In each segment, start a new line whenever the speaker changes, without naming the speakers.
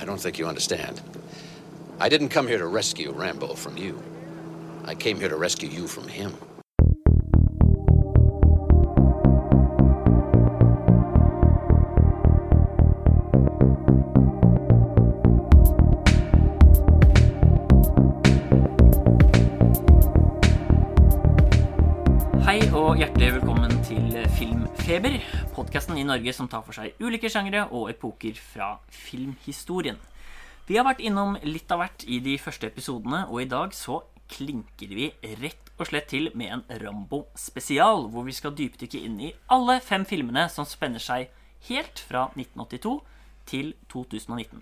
I don't think you understand. I didn't come here to rescue Rambo from you. I came here to rescue you from him.
Norge som tar for seg ulike sjangre og epoker fra filmhistorien. Vi har vært innom litt av hvert i de første episodene, og i dag så klinker vi rett og slett til med en Rambo-spesial, hvor vi skal dypdykke inn i alle fem filmene som spenner seg helt fra 1982 til 2019.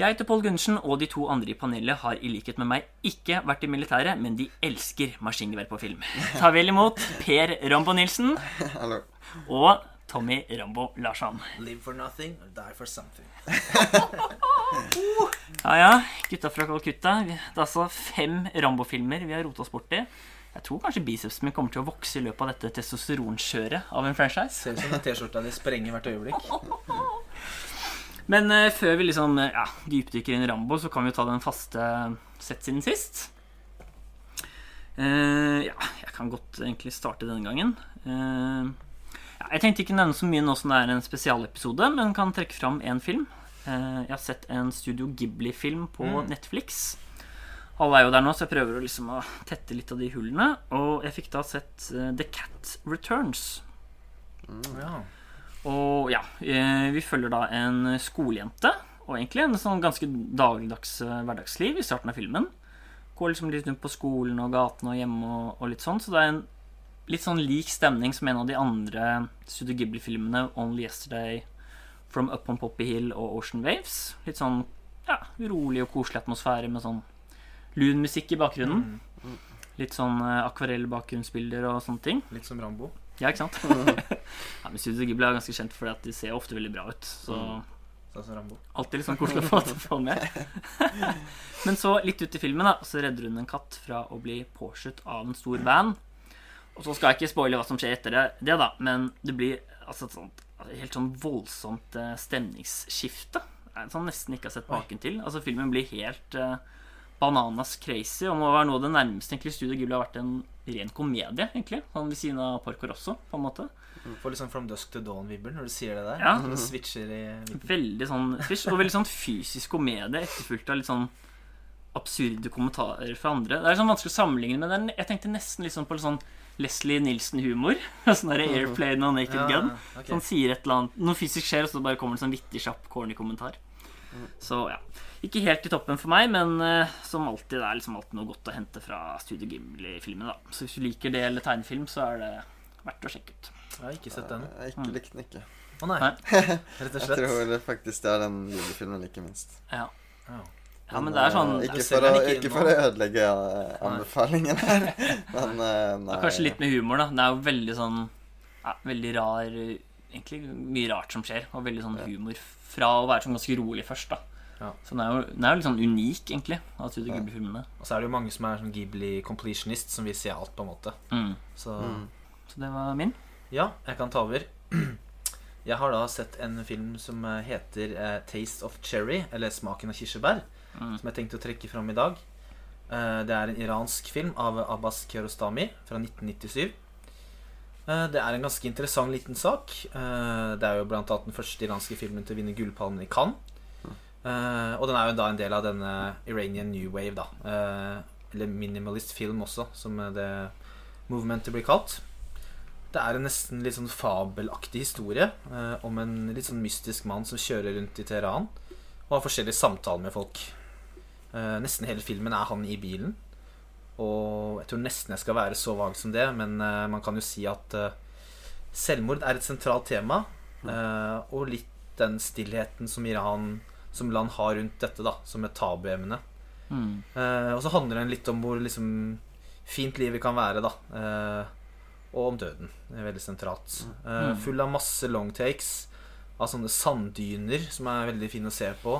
Jeg heter Pål Gundersen, og de to andre i panelet har i likhet med meg ikke vært i militæret, men de elsker maskingevær på film. Ta vel imot Per Rambo Nilsen
Hallo.
og Tommy Rambo Larsson.
Live for nothing or die for something.
Ja, ja, gutta fra Calcutta. Det er altså fem Rambo-filmer vi har rota oss borti. Jeg tror kanskje bicepsen min kommer til å vokse i løpet av dette testosteronkjøret av en franchise.
Ser ut som den T-skjorta di sprenger hvert øyeblikk.
Men uh, før vi liksom eh, ja, dypdykker inn i Rambo, så kan vi jo ta den faste sett siden sist. Uh, ja, jeg kan godt egentlig starte denne gangen. Eh, ja, jeg tenkte ikke nevne så mye nå som det er en spesialepisode, men kan trekke fram én film. Eh, jeg har sett en Studio Ghibli-film på Netflix. Alle er jo der nå, så jeg prøver å liksom å tette litt av de hullene. Og jeg fikk da sett eh, The Cat Returns.
Ja.
Og ja, eh, vi følger da en skolejente, og egentlig en sånn ganske dagligdags hverdagsliv i starten av filmen. Går liksom litt rundt på skolen og gaten og hjemme og, og litt sånn, så det er en litt sånn lik stemning som en av de andre Studio Ghibli-filmene, Only Yesterday, From Up on Poppy Hill og Ocean Waves. Litt sånn ja, rolig og koselig atmosfære med sånn lun musikk i bakgrunnen. Litt sånn eh, akvarell bakgrunnsbilder og sånne ting.
Litt som Rambo.
Ja, ikke sant? ja, men Studio Ghibli er ganske kjent for at de ser ofte veldig bra ut. Så
Sånn som Rambo.
alltid litt sånn koselig å få, få med. men så, litt ut i filmen, da, så redder hun en katt fra å bli påskjøtt av en stor van. Og så skal jeg ikke spoile hva som skjer etter det, det da, men det blir altså et sånt helt sånn voldsomt eh, stemningsskifte. Som nesten ikke har sett maken til. Altså Filmen blir helt uh, bananas crazy og må være noe av det nærmeste egentlig Studio Ghibli har vært en ren komedie. egentlig Sånn Ved siden av Parkour også, på en måte.
Du Får litt sånn From Dusk to Dawn-vibber når du sier det der.
Ja.
Når du switcher i midten.
Veldig sånn switch, og veldig sånn fysisk komedie etterfulgt av litt sånn absurde kommentarer fra andre. Det er sånn vanskelig å sammenligne med den. Jeg tenkte nesten litt sånn på litt sånn Leslie Nielsen-humor. Sånn der Airplane og Naked
Ja,
Gun.
ok.
Sånn sier et eller annet Noe fysisk skjer, og så bare kommer det en sånn vittig, kjapp, corny kommentar. Så ja. Ikke helt i toppen for meg, men uh, som alltid det er liksom alltid noe godt å hente fra Studio Gimli-filmene. da Så hvis du liker det eller tegnefilm, så er det verdt å sjekke ut.
Jeg har ikke sett den.
Jeg ikke likte den ikke.
Å nei.
Nei.
Rett og slett.
Jeg tror faktisk det er den julefilmen like minst.
Ja.
Ja.
Ja, men det er sånn
eh, Ikke for, å,
ikke
ikke for å ødelegge eh, anbefalingen her, men nei.
Ja, Kanskje litt med humor, da. Det er jo veldig sånn ja, Veldig rar Egentlig mye rart som skjer, og veldig sånn humor fra å være sånn ganske rolig først, da.
Ja.
Så den er jo, den er jo litt sånn unik, egentlig, av Studio Ghibli-filmene.
Og så er det jo mange som er sånn Ghibli completionist, som vil se alt, på en måte.
Mm.
Så
Så det var min.
ja, jeg kan ta over. Jeg har da sett en film som eh, heter eh, Taste of Cherry, eller Smaken av kirsebær,
Mm.
som jeg tenkte å trekke fram i dag. Eh, Det er en iransk film av Abbas Kiarostami fra 1997. Eh, Det er en ganske interessant liten sak. Eh, Det er jo blant annet den første iranske filmen til å vinne Gullpalmen i Cannes. Og den er jo da en del av denne Iranian New Wave, da. Eller minimalist film også, som det movementet blir kalt. Det er en nesten litt sånn fabelaktig historie eh, om en litt sånn mystisk mann som kjører rundt i Teheran og har forskjellige samtaler med folk. Eh, nesten hele filmen er han i bilen. Og jeg tror nesten jeg skal være så vag som det, men eh, man kan jo si at eh, selvmord er et sentralt tema. og litt den stillheten som Iran som land har rundt dette, da, som et tabuemne.
Mm.
Og så handler den litt om hvor liksom, fint livet kan være, da. Og om døden. Det er veldig sentralt. Eh, full av masse longtakes av sånne sanddyner som er veldig fine å se på.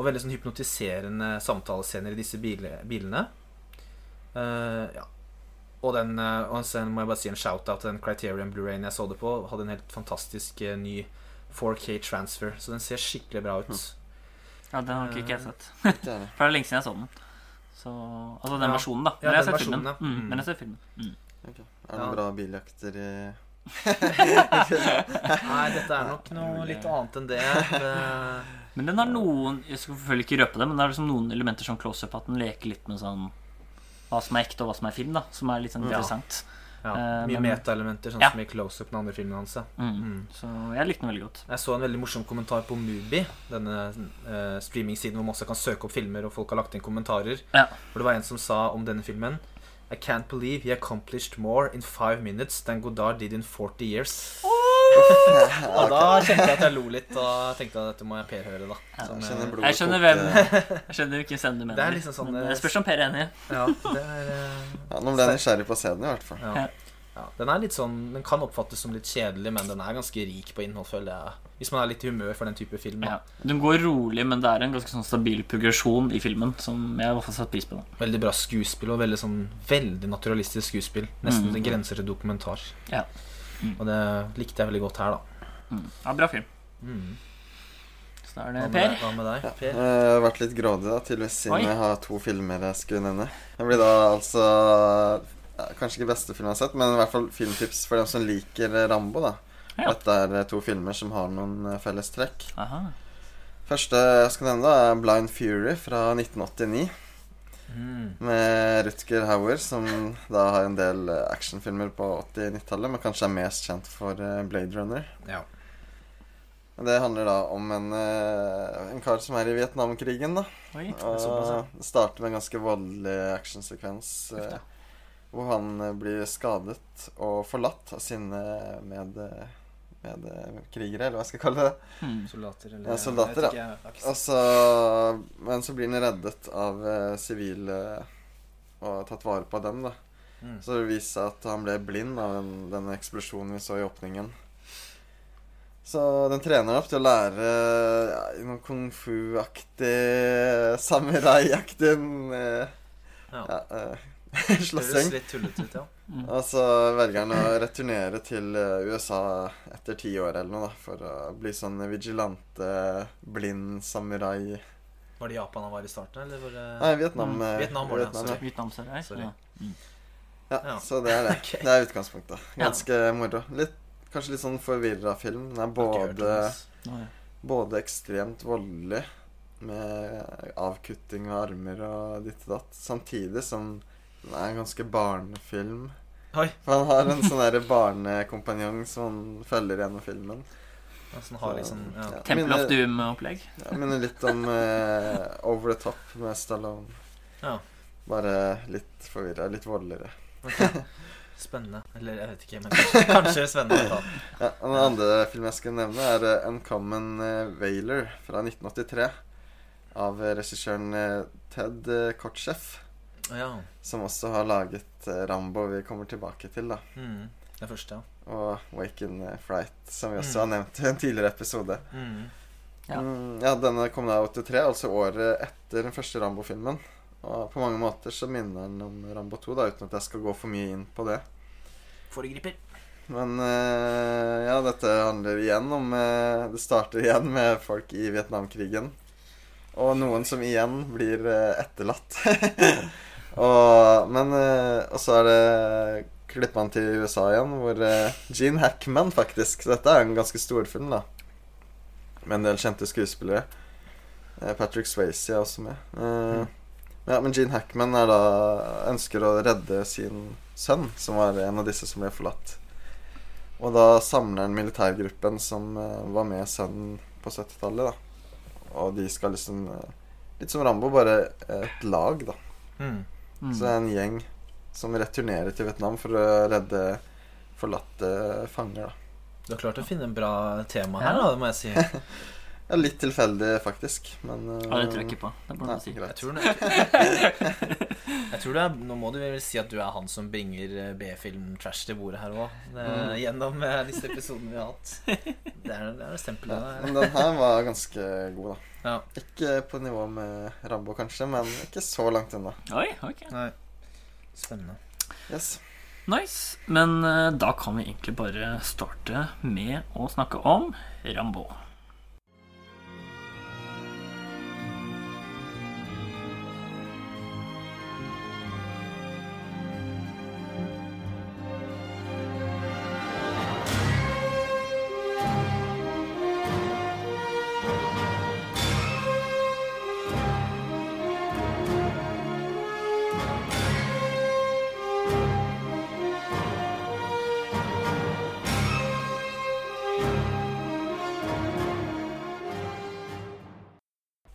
Og veldig sånn hypnotiserende samtalescener i disse bilene. Uh, ja. Og den eh, og sen må jeg bare si en shout-out til den Criterion Blu-rayen jeg så det på. Hadde en helt fantastisk uh, ny 4K transfer, så den ser skikkelig bra ut.
Ja, den har ikke jeg sett.
Ikke jeg heller.
For det er lenge siden jeg så den. Så, altså den
Ja.
versjonen, da.
Ja,
Men jeg har sett filmen.
ja.
Mm,
Mm.
men jeg ser filmen. Mm.
Okay. Er det
Ja.
bra biljakter i
Nei, dette er nok noe litt annet enn det. det
Men den har noen Jeg skal selvfølgelig ikke røpe det, men det er liksom noen elementer som close-up at den leker litt med sånn hva som er ekte, og hva som er film, da. Som er litt sånn interessant.
ja,
Ja,
mye
men-
metaelementer, sånn
Ja.
som i close-up den andre filmen hans.
Mm.
Mm.
Så jeg likte den veldig godt.
Jeg så en veldig morsom kommentar på Mubi, denne uh, streamingsiden hvor man også kan søke opp filmer, og folk har lagt inn kommentarer.
Ja.
Hvor det var en som sa om denne filmen I can't believe he accomplished more in five minutes than Godard did in 40 years. Og da kjente jeg at jeg lo litt, og tenkte at dette må jeg Per høre, da. Som,
Jeg
eh,
Jeg skjønner hvem Jeg skjønner hvilken scene du mener.
Det er liksom sånn,
men
eh,
det spørs om Per er enig.
ja, det er, uh,
Ja, nå ble jeg nysgjerrig på den, i hvert fall.
ja.
Ja.
Den er litt sånn Den kan oppfattes som litt kjedelig, men den er ganske rik på innhold, føler jeg. Hvis man er litt i humør for den type film.
Ja. Den går rolig, men det er en ganske sånn stabil progresjon i filmen som jeg i hvert fall satt pris på. Da.
Veldig bra skuespill og veldig sånn Veldig naturalistisk skuespill. Nesten
Mm.
det grenser til dokumentar.
Ja. Mm.
Og det likte jeg veldig godt her, da.
Mm. Ja, bra film.
Mm.
Så da er
Hva
det
med,
Per.
hva med deg,
Ja.
Per?
Jeg har vært litt grådig, da, tydeligvis, siden
Oi.
jeg har to filmer jeg skulle nevne. Det blir da altså Kanskje ikke beste film jeg har sett, men i hvert fall filmtips for dem som liker Rambo, da.
Ja.
Dette er eh, to filmer som har noen eh, felles trekk.
Aha.
Første jeg skal nevne, da, er Blind Fury fra 1989.
Mm.
Med Rutger Hauer, som da har en del eh, actionfilmer på 80-90-tallet, men kanskje er mest kjent for eh, Blade Runner.
Ja.
Det handler da om en, eh, en kar som er i Vietnamkrigen, da.
Oi.
Og starter med en ganske voldelig actionsekvens eh, hvor han eh, blir skadet og forlatt av sine med, medkrigere, eller hva jeg skal kalle det.
Hmm.
Soldater eller
Ja, soldater,
jeg vet ikke, jeg
så, men så blir han reddet av eh, sivile og tatt vare på av dem, da.
Hmm.
Så det viser seg at han ble blind av den, denne eksplosjonen vi så i åpningen. Så den trener opp til å lære ja, noe kung fu-aktig, samurai-aktig eh,
Ja.
ja, eh, slåssing.
litt tullete ut, ja.
Og så velger han å returnere til eh, USA etter ti år eller noe, da, for å bli sånn vigilante, blind samurai.
Var det Japan han var i starten, eller var det
Nei, Vietnam.
Mm,
eh,
Vietnam var det,
ja.
sorry.
Vietnam, sorry.
Sorry.
Mm.
Ja,
Ja.
så det er det.
Okay.
Det er utgangspunktet.
Ja.
Ganske moro. Litt, kanskje litt sånn forvirra film. Den er både. Både ekstremt voldelig, med avkutting av armer og ditt og datt, samtidig som den er en ganske barnefilm.
Oi.
For han har en sånn barnekompanjong som han følger gjennom filmen.
Som sånn har liksom, ja.
Ja.
Temple of Doom-opplegg.
Ja, minner litt om eh, Over the Top med Stallone.
Ja.
Bare litt forvirra, litt voldeligere.
Spennende. Eller jeg vet ikke, men kanskje, kanskje spennende.
Ja, og Den andre filmen jeg skal nevne, er eh, Uncommon eh, Whaler fra 1983. Av eh, regissøren eh, Ted eh, Kotcheff,
Ja.
som også har laget eh, Rambo vi kommer tilbake til. da
Mm. Det første, ja.
Og Wake in eh, Fright, som vi også
Mm.
har nevnt i en tidligere episode.
Mm.
Ja.
Mm, ja, Denne kom da i 83, altså året etter den første Rambo-filmen. Og på mange måter så minner den om Rambo 2, da uten at jeg skal gå for mye inn på det.
Foregriper.
Men eh, ja, dette handler igjen om Det starter igjen med folk i Vietnamkrigen. Og noen som igjen blir etterlatt. og, men eh, Og så er det klipper til USA igjen, hvor uh, Gene Hackman, faktisk dette er en ganske stor film, da. Med en del kjente skuespillere. Eh, Patrick Swayze er også med. Mm. ja, men Gene Hackman er da ønsker å redde sin sønn, som var en av disse som ble forlatt. Og da samler han militærgruppen som eh, var med sønnen på 70-tallet, da. Og de skal liksom eh, Litt som Rambo, bare et lag, da.
Mm.
Mm.
Så det er en gjeng som returnerer til Vietnam for å redde forlatte fanger, da.
Du har klart å finne en bra tema her, da, det må jeg si.
Ja, litt tilfeldig, faktisk, men uh,
Ja, det tror jeg ikke på. Det må
Nei,
du si.
Jeg tror, det, jeg tror det er Nå må du vel si at du er han som bringer eh, B-film-trash til bordet her òg.
Mm.
Gjennom eh, disse episodene vi har hatt. Det er det er stempelet
Ja, men den her var ganske god, da.
Ja.
Ikke på nivå med Rambo, kanskje, men ikke så langt unna.
Oi, ok.
Nei. Spennende.
Yes.
Nice. Men uh, da kan vi egentlig bare starte med å snakke om Rambo.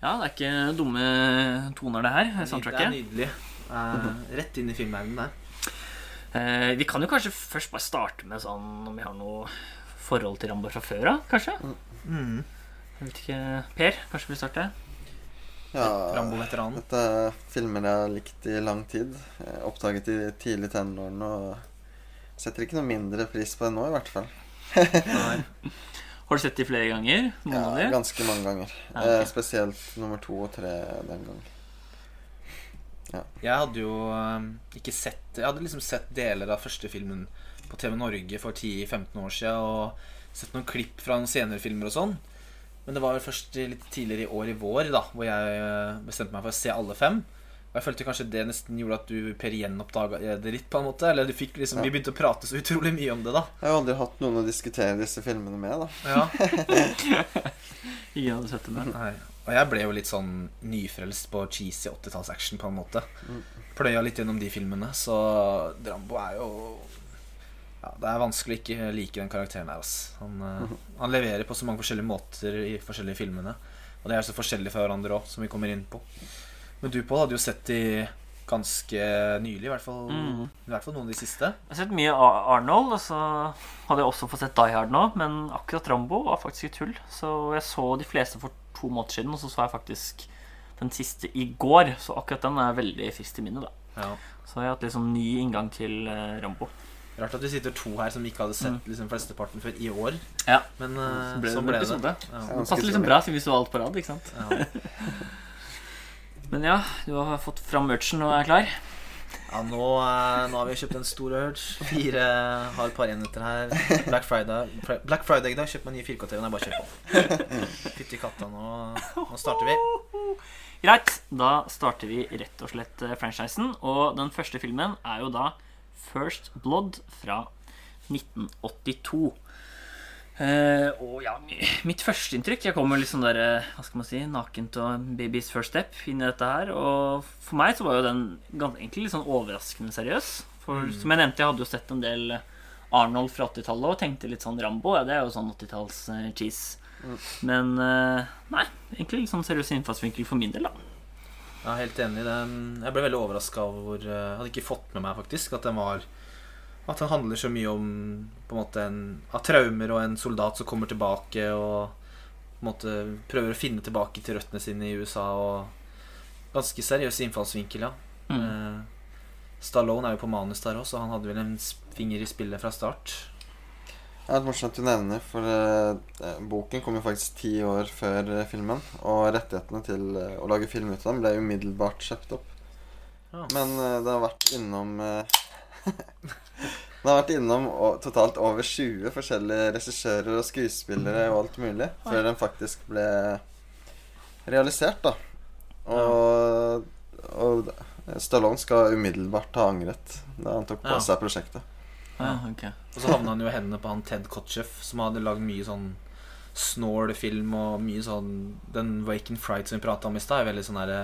Ja, det er ikke dumme toner, det her.
Det er nydelig. Uh, rett inn i filmverdenen der.
Uh, vi kan jo kanskje først bare starte med sånn om vi har noe forhold til Rambo fra før av, kanskje?
Mm.
Jeg vet ikke. Per, kanskje vi starter?
Ja,
Rambo-veteranen.
dette er filmer jeg har likt i lang tid. Oppdaget i tidlig tenårene og setter ikke noe mindre pris på det nå, i hvert fall.
Har du sett de flere ganger?
Ja, ganske mange ganger.
Ja, okay.
eh, spesielt nummer to og tre den gang.
Jeg hadde jo eh, ikke sett Jeg hadde liksom sett deler av første filmen på TV Norge for 10-15 år siden og sett noen klipp fra noen senere filmer og sånn. Men det var først litt tidligere i år i vår da hvor jeg eh, bestemte meg for å se alle fem. Og jeg følte kanskje det nesten gjorde at du Per gjenoppdaga det litt, på en måte. Eller du fikk liksom,
Ja.
vi begynte å prate så utrolig mye om det, da.
Jeg har aldri hatt noen å diskutere disse filmene med, da.
Ja.
Ingen hadde sett det med.
Nei. Og jeg ble jo litt sånn nyfrelst på cheesy 80-tallsaction, på en måte. Pløya litt gjennom de filmene, så Drambo er jo ja, Det er vanskelig å ikke like den karakteren her. Altså. Han, eh, han leverer på så mange forskjellige måter i forskjellige filmene. Og de er så forskjellige fra hverandre òg, som vi kommer inn på. Men du, Pål, hadde jo sett de ganske nylig, i hvert fall,
Mm.
i hvert fall noen av de siste.
Jeg har sett mye Arnold, og så hadde jeg også fått sett Die Hard nå. Men akkurat Rambo var faktisk et tull. Så jeg så de fleste for to måneder siden, og så så jeg faktisk den siste i går. Så akkurat den er veldig frist i minnet. da
Ja.
Så jeg har hatt liksom ny inngang til eh, Rambo.
Rart at vi sitter to her som ikke hadde sett liksom, flesteparten før i år.
Ja.
Men uh,
Så ble det
sånn ble det. Ja.
Ja.
Det passer liksom bra siden vi så alt på rad. ikke sant?
Ja.
Men ja, du har fått fram merchen og er klar.
Ja, nå, eh, nå har vi kjøpt en stor urge. Fire har et par enheter her. Black Friday Fri- Black Friday i dag. Meg ny 4K-TV. Nei, bare kjør på. Fytti katta, nå, nå starter vi.
Greit, da starter vi rett og slett eh, franchisen. Og den første filmen er jo da First Blood fra 1982. Eh, og ja, mi- mitt førsteinntrykk Jeg kommer litt sånn der, eh, hva skal man si, nakent og baby's first step inn i dette her. Og for meg så var jo den egentlig litt sånn overraskende seriøs. For som jeg nevnte, jeg hadde jo sett en del eh, Arnold fra 80-tallet og tenkte litt sånn Rambo. Ja, det er jo sånn 80-talls eh, cheese. Men uh, nei, egentlig litt sånn seriøs innfallsvinkel for min del, da.
Ja, helt enig. Jeg ble veldig overraska over hvor Jeg hadde ikke fått med meg faktisk at den var At han handler så mye om på en måte en, av traumer og en soldat som kommer tilbake og på en måte prøver å finne tilbake til røttene sine i USA. Og ganske seriøs innfallsvinkel, ja.
Mm.
Eh, Stallone er jo på manus der òg, så han hadde vel en finger i spillet fra start.
Det er morsomt morsomt du nevner, for eh, eh, boken kom jo faktisk ti år før eh, filmen. Og rettighetene til eh, å lage film ut av dem ble umiddelbart kjøpt opp.
Ja.
Men eh, det har vært innom eh, Det har vært innom totalt over 20 forskjellige regissører og skuespillere og alt mulig før den faktisk ble realisert, da. Og, og Stallone skal umiddelbart ha angret da han tok på
Ja.
seg prosjektet.
Ja, ok.
Og så havna han jo i hendene på han Ted Kotcheff, som hadde lagd mye sånn snål-film og mye sånn Den Waken Fright som vi prata om i stad, er veldig sånn derre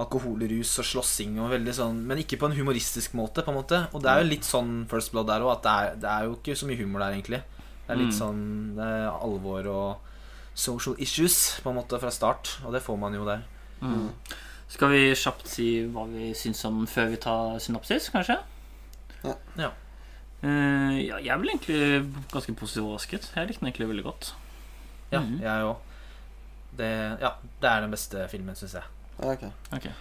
alkoholrus og slåssing og veldig sånn Men ikke på en humoristisk måte, på en måte. Og det er jo litt sånn First Blood der òg, at det er, det er jo ikke så mye humor der, egentlig. Det er litt
Mm.
sånn Det er alvor og social issues, på en måte, fra start. Og det får man jo der.
Mm. Skal vi kjapt si hva vi syns om før vi tar synopsis, kanskje?
Ja.
Ja.
Uh, ja, jeg ble egentlig ganske positivt overrasket. Jeg likte den egentlig veldig godt.
Ja,
Mhm.
jeg òg. Det, ja, det er den beste filmen, syns jeg.
Ok.
okay.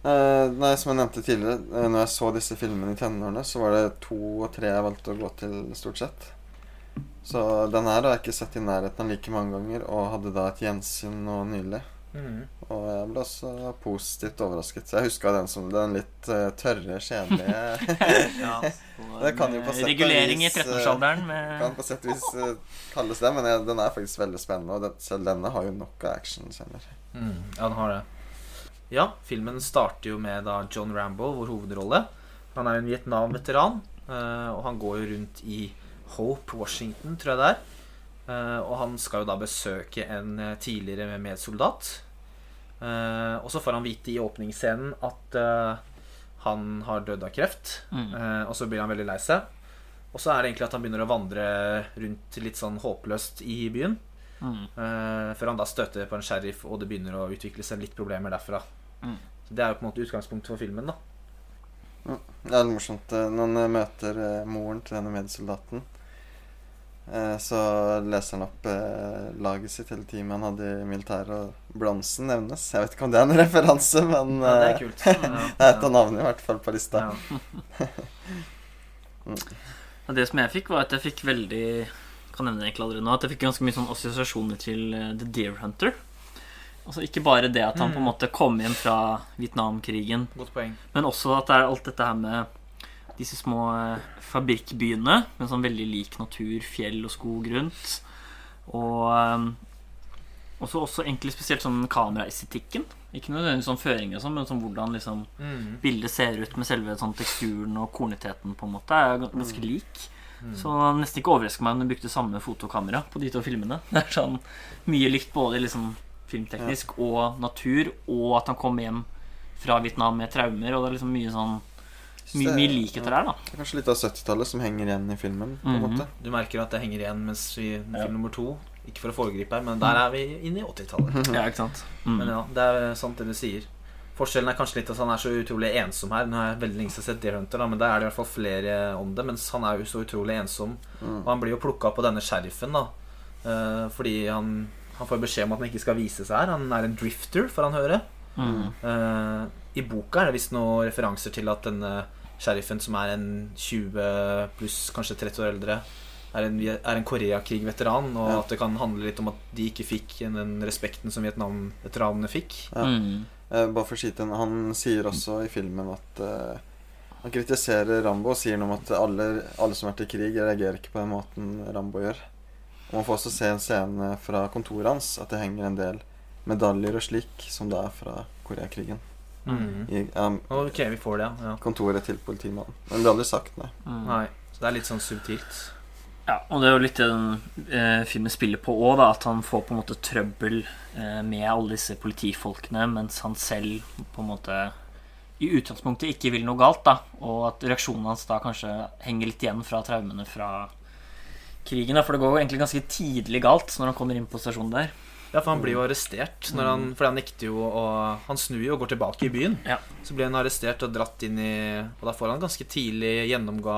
Uh, nei, Som jeg nevnte tidligere, uh, når jeg så disse filmene i tenårene, så var det to og tre jeg valgte å gå til, stort sett. Så den her har jeg ikke sett i nærheten av like mange ganger, og hadde da et gjensyn nå nylig.
Mm.
Og jeg ble også positivt overrasket. Så jeg huska den som den litt uh, tørre, kjedelige
Ja.
Det kan jo på sett og
Regulering i
vis, eh,
13-årsalderen med
Kan på sett og vis uh, kalles det, men jeg, den er faktisk veldig spennende. Og den, selv denne har jo nok av actionscener.
Mm, ja, den har det. Ja, filmen starter jo med da John Rambo, vår hovedrolle. Han er en Vietnam-veteran, eh, og han går jo rundt i Hope, Washington, tror jeg det er. Eh, og han skal jo da besøke en eh, tidligere medsoldat. Og så får han vite i åpningsscenen at han har dødd av kreft.
Mm.
Og så blir han veldig lei seg. Og så er det egentlig at han begynner å vandre rundt litt sånn håpløst i byen.
Mm.
Før han da støter på en sheriff, og det begynner å utvikle seg litt problemer derfra.
Mm.
Så Det er jo på en måte utgangspunktet for filmen. da
Det er litt morsomt eh, når han møter eh, moren til denne medsoldaten. eh, Så leser han opp eh, laget sitt hele teamet han hadde i militæret, og bronsen nevnes. Jeg vet ikke om det er en referanse, men
Ja, det
eh,
er kult. Ja,
det er et av navnene i hvert fall på lista.
Ja.
Og det som jeg fikk, var at jeg fikk veldig Kan nevne det egentlig allerede nå At jeg fikk ganske mye sånn assosiasjoner til eh, The Deer Hunter. Altså Ikke bare det at han på en
Mm.
måte kom hjem fra Vietnamkrigen,
Godt poeng.
men også at det er alt dette her med disse små eh, fabrikkbyene med sånn veldig lik natur, fjell og skog rundt. Og eh, også, også egentlig spesielt sånn kameraestetikken. Ikke nødvendigvis sånn føringer og sånn, men sånn hvordan liksom
Mm.
bildet ser ut med selve sånn teksturen og kornigheten på en måte er ganske lik.
Mm.
Så nesten ikke overrasker meg om de brukte samme fotokamera på de to filmene. Det er sånn mye likt både liksom filmteknisk og natur, og at han kom hjem fra Vietnam med traumer, og det er liksom mye sånn mye, mye likheter der, da.
Det er kanskje litt av 70-tallet som henger igjen i filmen. på en
-hmm.
måte.
Du merker at det henger igjen mens vi
Ja.
film nummer to Ikke for å foregripe her, men der er vi inne i 80-tallet.
Ja, ikke sant? Mm.
Men ja, det er sant det du sier. Forskjellen er kanskje litt at han er så utrolig ensom her. Nå har jeg veldig lenge siden sett Deer Hunter, da, men der er det i hvert fall flere om det. Mens han er jo så utrolig ensom.
Mm.
Og han blir jo plukka på denne sheriffen, da. eh, fordi han, han får beskjed om at han ikke skal vise seg her. Han er en drifter, får han høre.
Mm.
Uh, I boka er det visst noen referanser til at denne sheriffen, som er en 20 pluss, kanskje 30 år eldre, er en, er en Koreakrig-veteran, og
Ja.
at det kan handle litt om at de ikke fikk den respekten som Vietnam-veteranene fikk.
Ja.
Mm.
Uh, bare for å skyte inn, Han sier også i filmen at uh, Han kritiserer Rambo og sier noe om at alle, alle som har vært i krig, reagerer ikke på den måten Rambo gjør. Og Man får også se en scene fra kontoret hans, at det henger en del medaljer og slik, som det er fra Koreakrigen.
Mm.
I um,
Ok, vi får det, ja.
kontoret til politimannen. Men det blir aldri sagt, nei.
Mm.
Nei, så det er litt sånn subtilt.
Ja, og det er jo litt det den eh, filmen spiller på òg, at han får på en måte trøbbel eh, med alle disse politifolkene, mens han selv på en måte i utgangspunktet ikke vil noe galt, da. Og at reaksjonen hans da kanskje henger litt igjen fra traumene fra krigen. Da. For det går jo egentlig ganske tidlig galt når han kommer inn på stasjonen der.
Ja, for han blir jo arrestert, når han, fordi han nekter jo å Han snur jo og går tilbake i byen.
Ja.
Så blir han arrestert og dratt inn i Og da får han ganske tidlig gjennomgå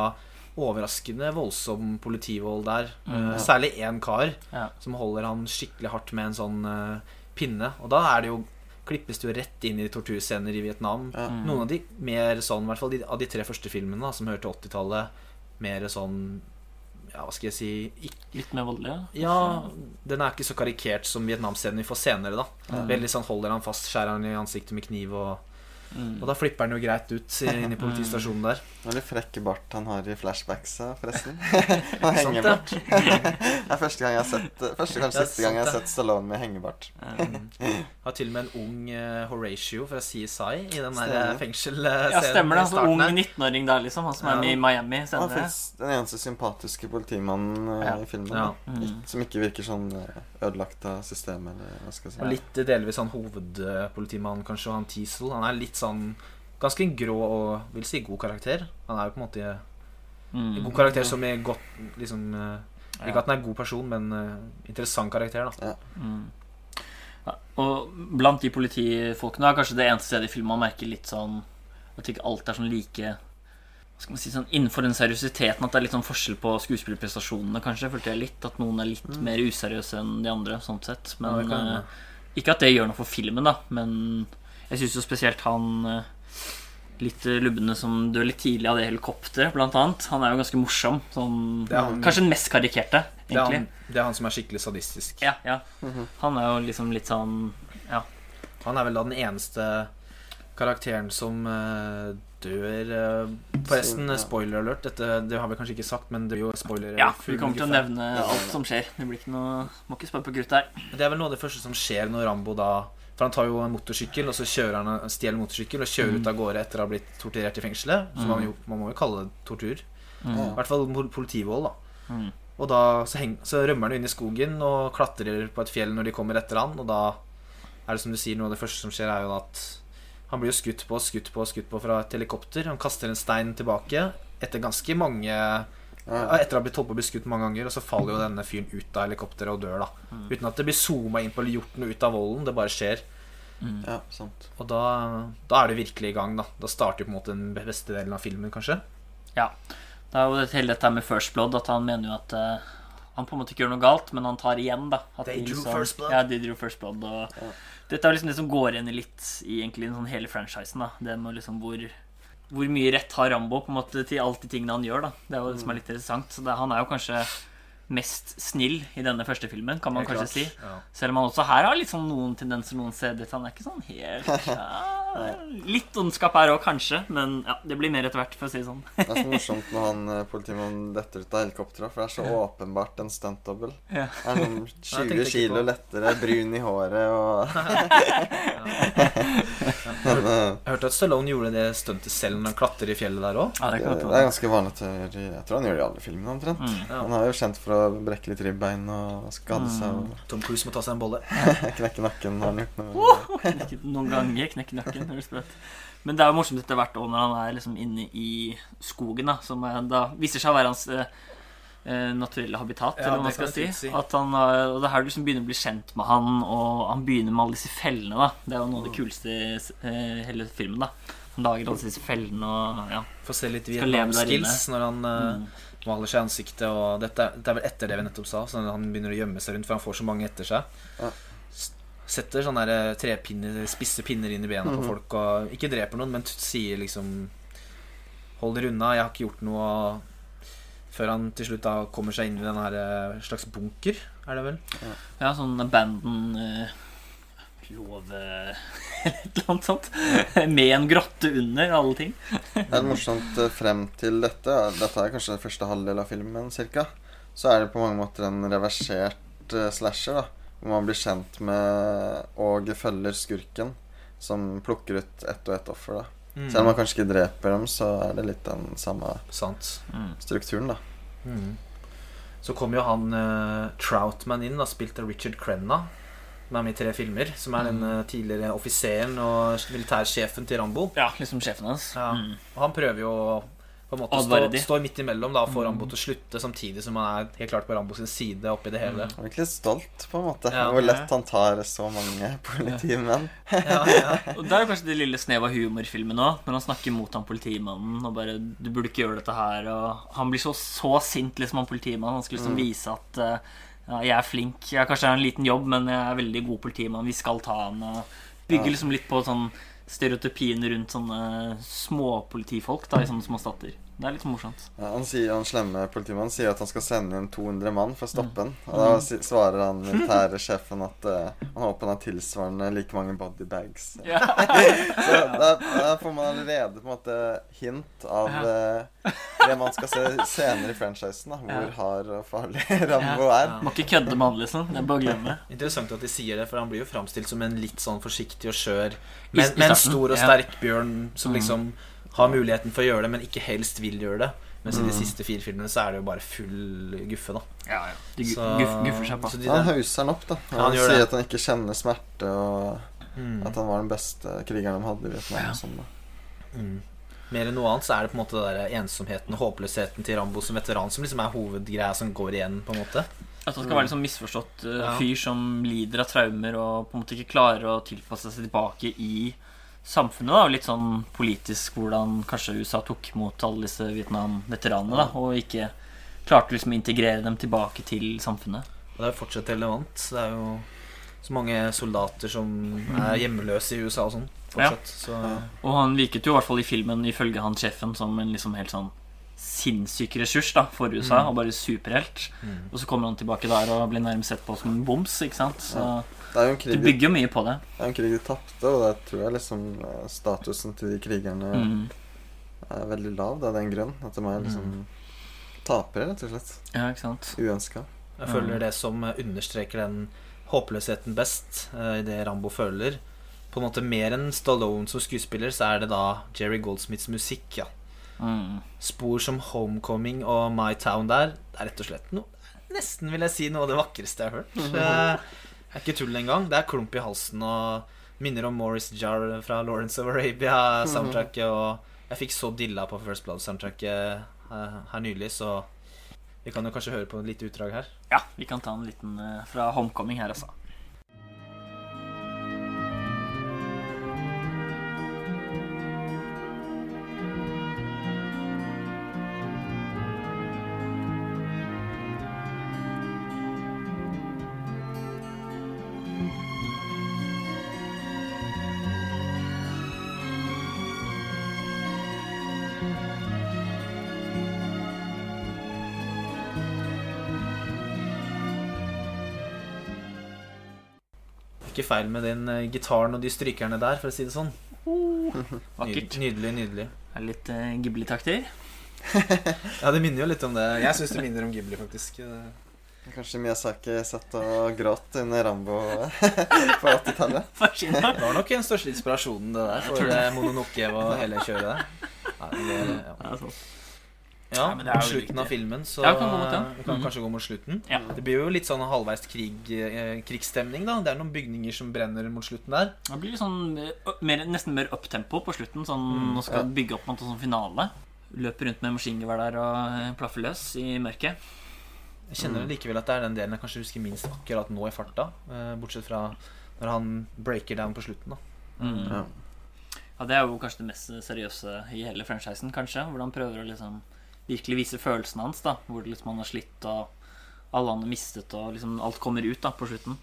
overraskende voldsom politivold der.
Mm.
ja. særlig én kar
Ja.
som holder han skikkelig hardt med en sånn uh, pinne. Og da er det jo klippes det jo rett inn i torturscener i Vietnam.
Ja.
Mm.
Noen av de mer sånn, i hvert fall de, av de tre første filmene da, som hører til 80-tallet, mer sånn Ja, hva skal jeg si ikke,
Litt mer voldelig.
Ja, den er ikke så karikert som Vietnam-scenen vi får senere, da.
mm.
Veldig sånn holder han fast, skjærer han i ansiktet med kniv og
Mm.
Og da flipper han jo greit ut inn i politistasjonen der.
Veldig frekk bart han har i flashbacksa, forresten. han
Sant,
hengebart. det er første gang jeg har sett Første kanskje siste gang jeg har sett Stallone med hengebart.
Mm.
Har til og med en ung eh, Horatio fra CSI i den der eh, fengselscenen.
Ja, stemmer det.
i
Altså, ung 19-åring der, liksom. Han som er med i Miami
Han er
senere.
den eneste sympatiske politimannen eh,
Ja.
i filmen.
Ja.
Mm.
Som ikke virker sånn eh, ødelagt av systemet, eller hva skal jeg si.
Og litt eh, delvis han hovedpolitimannen, kanskje, og han Teasel. Han er litt sånn ganske grå og vil si god karakter. Han er jo på en måte
Mm.
en god karakter som er godt liksom eh,
Ja.
Ikke at han er en god person, men uh, interessant karakter, da.
Mm. Ja, og blant de politifolkene er kanskje det eneste stedet i filmen man merker litt sånn At ikke alt er sånn like Hva skal man si sånn Innenfor den seriøsiteten at det er litt sånn forskjell på skuespillerprestasjonene, kanskje. Følte jeg litt At noen er litt mer useriøse enn de andre, sånn sett. Men
ja, kan hende.
eh, Ikke at det gjør noe for filmen, da, men jeg syns jo spesielt han eh, litt lubne som dør litt tidlig av det helikopteret, blant annet. Han er jo ganske morsom. Sånn,
er han-
kanskje den mest karikerte,
Det er,
egentlig.
han, det er han som er skikkelig sadistisk.
Ja, ja. Han er jo liksom litt sånn Ja.
Han er vel da den eneste karakteren som uh, dør eh, Forresten,
Så, ja.
spoiler alert. Dette det har vi kanskje ikke sagt, men det blir jo spoiler.
ja vi kommer til å nevne alt som skjer. Det blir ikke noe Må ikke spørre på krutt her.
Det er vel noe av det første som skjer når Rambo da For han tar jo en motorsykkel, og så kjører han stjeler motorsykkel og kjører ut av gårde etter å ha blitt torturert i fengselet. Som man, jo, man må jo kalle det tortur.
Mm.
I hvert fall pol- politivold, da.
Mm.
Og da så, heng, så rømmer han inn i skogen og klatrer på et fjell når de kommer etter han. Og da er det som du sier, noe av det første som skjer, er jo at han blir jo skutt på, skutt på, skutt på fra et helikopter. Han kaster en stein tilbake etter ganske mange. Etter å ha blitt holdt på å bli skutt mange ganger, og så faller jo denne fyren ut av helikopteret og dør, da. Uten at det blir zooma inn på eller gjort noe ut av volden. Det bare skjer.
ja, sant.
Og da, da er det virkelig i gang, da. Da starter på en måte den beste delen av filmen, kanskje.
Ja. Det er jo det- hele dette med First Blood, at han mener jo at uh, han på en måte ikke gjør noe galt, men han tar igjen, da. At
They
de
drew
liksom-
first blood.
Ja, de drew first blood. Og Dette er liksom det som går igjen litt i egentlig den sånn hele franchisen. da Det med liksom hvor, hvor mye rett har Rambo på en måte til alt de tingene han gjør. da Det er jo det som er litt interessant. Så det, han er jo kanskje mest snill i denne første filmen, kan man kanskje
klart.
si.
Ja.
Selv om han også her har liksom noen tendenser noen steder til han er ikke sånn helt ja, Litt ondskap her òg, kanskje, men ja, det blir mer etter hvert, for å si det sånn.
Det er så morsomt når han eh, politimannen detter ut av helikopteret, for det er så åpenbart en stuntdouble.
Ja.
Det er sånn 20 kilo lettere, brun i håret og Men eh,
Jeg hørte at Stallone gjorde det stuntet selv når han klatrer i fjellet der òg.
Ja, det
er ganske vanlig til Jeg tror han gjør det i alle filmene omtrent.
Mm.
Ja.
Han er jo kjent for å brekke litt ribbein og skade seg og
Tom Cruise må ta seg en bolle.
knekke nakken. Har han gjort noe?
Noen ganger knekke nakken. høres sprøtt. Men det er jo morsomt etter hvert også når han er liksom inne i skogen, da, som er, da viser seg å være hans eh, eh, naturelle habitat,
Ja,
eller hva man skal si.
si.
At han, og det er her du liksom begynner å bli kjent med han, og han begynner med alle disse fellene. da Det er jo noe av det kuleste i eh, hele filmen. da Han lager alle disse fellene og ja.
Får se litt
Skal leve der
Vietnam-skills når han eh,
Mm.
Maler seg i ansiktet. Og dette, dette, det er vel etter det vi nettopp sa, så han begynner å gjemme seg rundt, for han får så mange etter seg.
Ja.
Setter sånne der eh, trepinner, spisse pinner inn i bena på folk, og ikke dreper noen, men sier liksom Hold dere unna, jeg har ikke gjort noe. Før han til slutt da kommer seg inn i den her eh, slags bunker, er det vel?
Ja, sånn abandon eh, låve Eller et eller annet sånt. Med en grotte under, alle ting.
Det er morsomt eh, frem til dette. Dette er kanskje første halvdel av filmen, cirka. Så er det på mange måter en reversert eh, slasher, da. Hvor man blir kjent med og følger skurken, som plukker ut ett og ett offer, da.
Mm.
Selv om man kanskje ikke dreper dem, så er det litt den samme
Sant.
strukturen, da.
Mm. Så kom jo han uh, Troutman inn, da, spilt av Richard Crenna. Med i tre filmer. Som er den eh, tidligere offiseren og militærsjefen til Rambo.
Ja, liksom sjefen hans.
Ja.
Mm.
Og han prøver jo på en måte stå, stå midt imellom da, og få Rambo til å slutte, samtidig som han er helt klart på Rambo sin side oppi det hele.
Han er virkelig stolt, på en måte.
Ja,
hvor
ja.
lett han tar så mange politimenn.
Ja, ja.
Og det er kanskje det lille snevet av humor i filmen òg, når han snakker mot han politimannen og bare 'Du burde ikke gjøre dette her', og han blir så, så sint, liksom, han politimannen. Han skulle liksom vise at eh, ja, 'jeg er flink', jeg kanskje har en liten jobb, men jeg er veldig god politimann, vi skal ta han. Og
bygge
liksom litt på sånn stereotypien rundt sånne småpolitifolk da, i sånne små stater. Det er litt morsomt.
Ja, han, sier, han slemme politimannen sier at han skal sende inn 200 mann for å stoppe
Mm.
Og da si- svarer han militære sjefen at uh, han håper han har tilsvarende like mange bodybags.
Ja.
Så der, der får man allerede på en måte hint av uh, det man skal se senere i franchisen. da Hvor
Ja.
hard og farlig Rambo
Ja.
er.
Må ikke kødde med han, liksom. Det er bare å glemme.
Interessant at de sier det, for han blir jo framstilt som en litt sånn forsiktig og skjør, men, men stor og
ja.
sterk bjørn som
Mm.
Har muligheten for å gjøre det, men ikke helst vil gjøre det. Mens
Mm.
i de siste fire filmene så er det jo bare full guffe, da.
Ja, ja. De gu-
Så-
guff, guffer seg på.
så de
Han hauser han opp, da.
Ja,
Han,
han
sier
det.
at han ikke kjenner smerte, og
Mm.
at han var den beste krigeren de hadde i Vietnam.
Ja.
Og sånn, da.
Mm. Mer enn noe annet så er det på en måte det der ensomheten og håpløsheten til Rambo som veteran som liksom er hovedgreia som går igjen, på en måte.
At han skal være liksom misforstått uh,
Ja.
fyr som lider av traumer og på en måte ikke klarer å tilpasse seg tilbake i samfunnet. da Og Litt sånn politisk hvordan kanskje USA tok imot alle disse Vietnam-veteranene. da Og ikke klarte liksom å integrere dem tilbake til samfunnet.
Og det er fortsatt relevant. Det er jo så mange soldater som er hjemmeløse i USA og sånn. Fortsatt. Så
Og han virket jo i hvert fall i filmen ifølge han sjefen som en liksom helt sånn sinnssyk ressurs da for USA, og bare superhelt.
Mm.
Og så kommer han tilbake der og blir nærmest sett på som en boms. ikke sant? Så
Det er jo en krig du
bygger jo mye på det.
det er en krig de tapte, og det tror jeg liksom eh, statusen til de krigerne
Mm.
er veldig lav. Det er den grunn. At de er liksom tapere, rett og slett.
Ja, ikke sant?
Uønska.
jeg føler det som understreker den håpløsheten best eh, i det Rambo føler. På en måte mer enn Stallone som skuespiller, så er det da Jerry Goldsmiths musikk, ja.
Mm.
Spor som Homecoming og My Town der, det er rett og slett noe Nesten vil jeg si noe av det vakreste jeg har hørt. Er ikke tull engang. Det er klump i halsen og minner om Morris Jar fra Lawrence of Arabia-soundtracket. Og jeg fikk så dilla på First Blood-soundtracket eh, her nylig, så Vi kan jo kanskje høre på et lite utdrag her.
Ja, vi kan ta en liten eh, fra Homecoming her, altså.
Feil med den uh, gitaren og de strykerne der, for å si det sånn.
Vakkert.
Nydelig, nydelig.
Er litt uh, Ghibli-takter?
Ja, det minner jo litt om det. Jeg syns det minner om Ghibli, faktisk.
Kanskje Miyazaki satt og gråt under Rambo på 80-tallet.
Fascinerende.
Det var nok den største inspirasjonen, det der, for det Mononoke og hele kjøret der. Nei, det det, ja.
Ja, er
mot
jo
slutten av filmen, så
Ja, kan gå mot den.
vi kan
Mhm.
kanskje gå mot slutten.
Ja.
Det blir jo litt sånn halvveis krig, eh, krigsstemning, da. Det er noen bygninger som brenner mot slutten der.
Det blir sånn eh, mer, nesten mer uptempo på slutten. Sånn,
Mm,
nå skal
ja.
bygge opp mot en sånn finale. Løper rundt med maskingevær der og eh, plaffer løs i mørket.
Jeg kjenner likevel at det er den delen jeg kanskje husker minst akkurat nå i farta. eh, Bortsett fra når han breaker down på slutten, da.
Mm.
Ja.
Ja, Det er jo kanskje det mest seriøse i hele franchisen, kanskje. Hvordan prøver å liksom virkelig vise følelsene hans. da Hvor liksom han har slitt, og alle han har mistet, og liksom alt kommer ut da på slutten.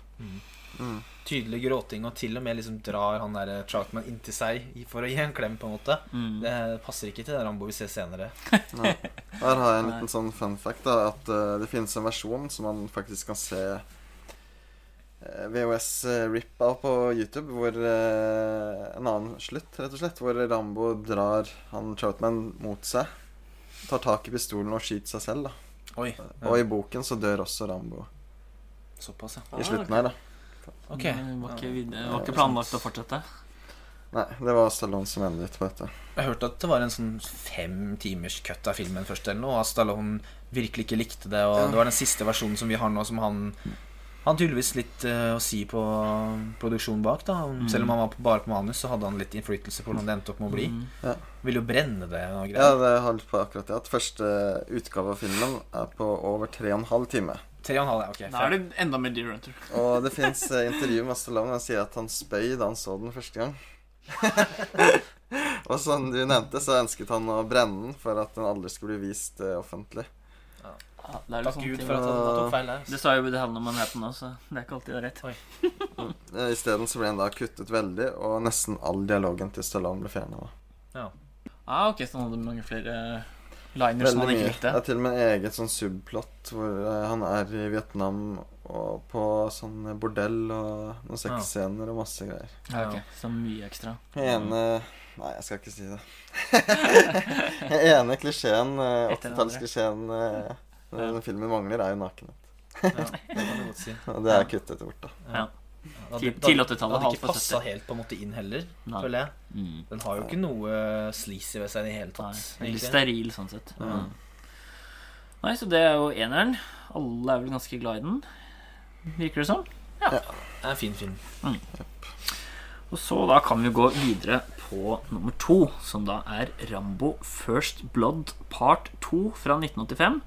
Tydelig gråting, og til og med liksom drar han der Troutman inntil seg for å gi en klem, på en måte.
Mm.
Det passer ikke til det Rambo vi ser senere.
Nei. Her har jeg en liten sånn fun fact. da At uh, det finnes en versjon som man faktisk kan se eh, VHS uh, rip-av på YouTube. Hvor uh, En annen slutt, rett og slett. Hvor Rambo drar han Troutman mot seg. Tar tak i pistolen og skyter seg selv. da
Oi.
Og i boken så dør også Rambo.
Såpass, ja.
I slutten her, da.
Ok.
Det var ikke, var ikke planlagt å fortsette.
Nei, det var Stallone som endret på dette.
Jeg hørte at det var en sånn fem timers cut av filmen først, eller noe. Og Stallone virkelig ikke likte det. Og
Ja.
det var den siste versjonen som vi har nå, som han Han har tydeligvis litt uh, å si på produksjonen bak. da Selv om han var på, bare på manus, så hadde han litt innflytelse på hvordan det endte opp med å bli.
Mm.
Ja.
Ville jo brenne det og
Ja, det har litt på akkurat det. At første utgave av filmen er på over tre og en halv time.
Tre og en halv, ja. Ok.
Da er det enda mer Deer Hunter.
Og det fins intervju med Stallone. Han sier at han spøy da han så den første gang. og som du nevnte, så ønsket han å brenne den for at den aldri skulle bli vist uh, offentlig.
Ja, det er
Takk
sånne
Gud for at han tok feil der.
Det sa jo Woody Allen om Manhattan nå, så det er ikke alltid det er rett.
Eh, Isteden så ble han da kuttet veldig, og nesten all dialogen til Stallone ble fjerna.
Ah, ok, så han hadde mange flere liners som
Veldig
han
mye.
ikke
Det er til og med eget sånn subplott hvor eh, han er i Vietnam og på sånn bordell og noen sexscener og masse greier.
Ja, ok, Så mye ekstra.
Ene Nei, jeg skal ikke si det. Den ene klisjeen, eh,
Etter den andre.
80-tallsklisjeen eh, denne filmen mangler, er jo nakenhet.
Ja, det kan du godt si.
Og det er kuttet bort, da.
Ja.
Da-
Til-
da-
til 80-tallet,
Det hadde
halvt
ikke passa helt på en måte inn heller,
Nei.
føler jeg.
Mm.
Den har jo ikke noe sleazy ved seg i det hele tatt.
veldig steril sånn sett.
Mm.
Nei, så det er jo eneren. Alle er vel ganske glad i den, virker det som.
Det er en fin film.
Og så da kan vi gå videre på nummer to, som da er Rambo First Blood Part 2 fra 1985.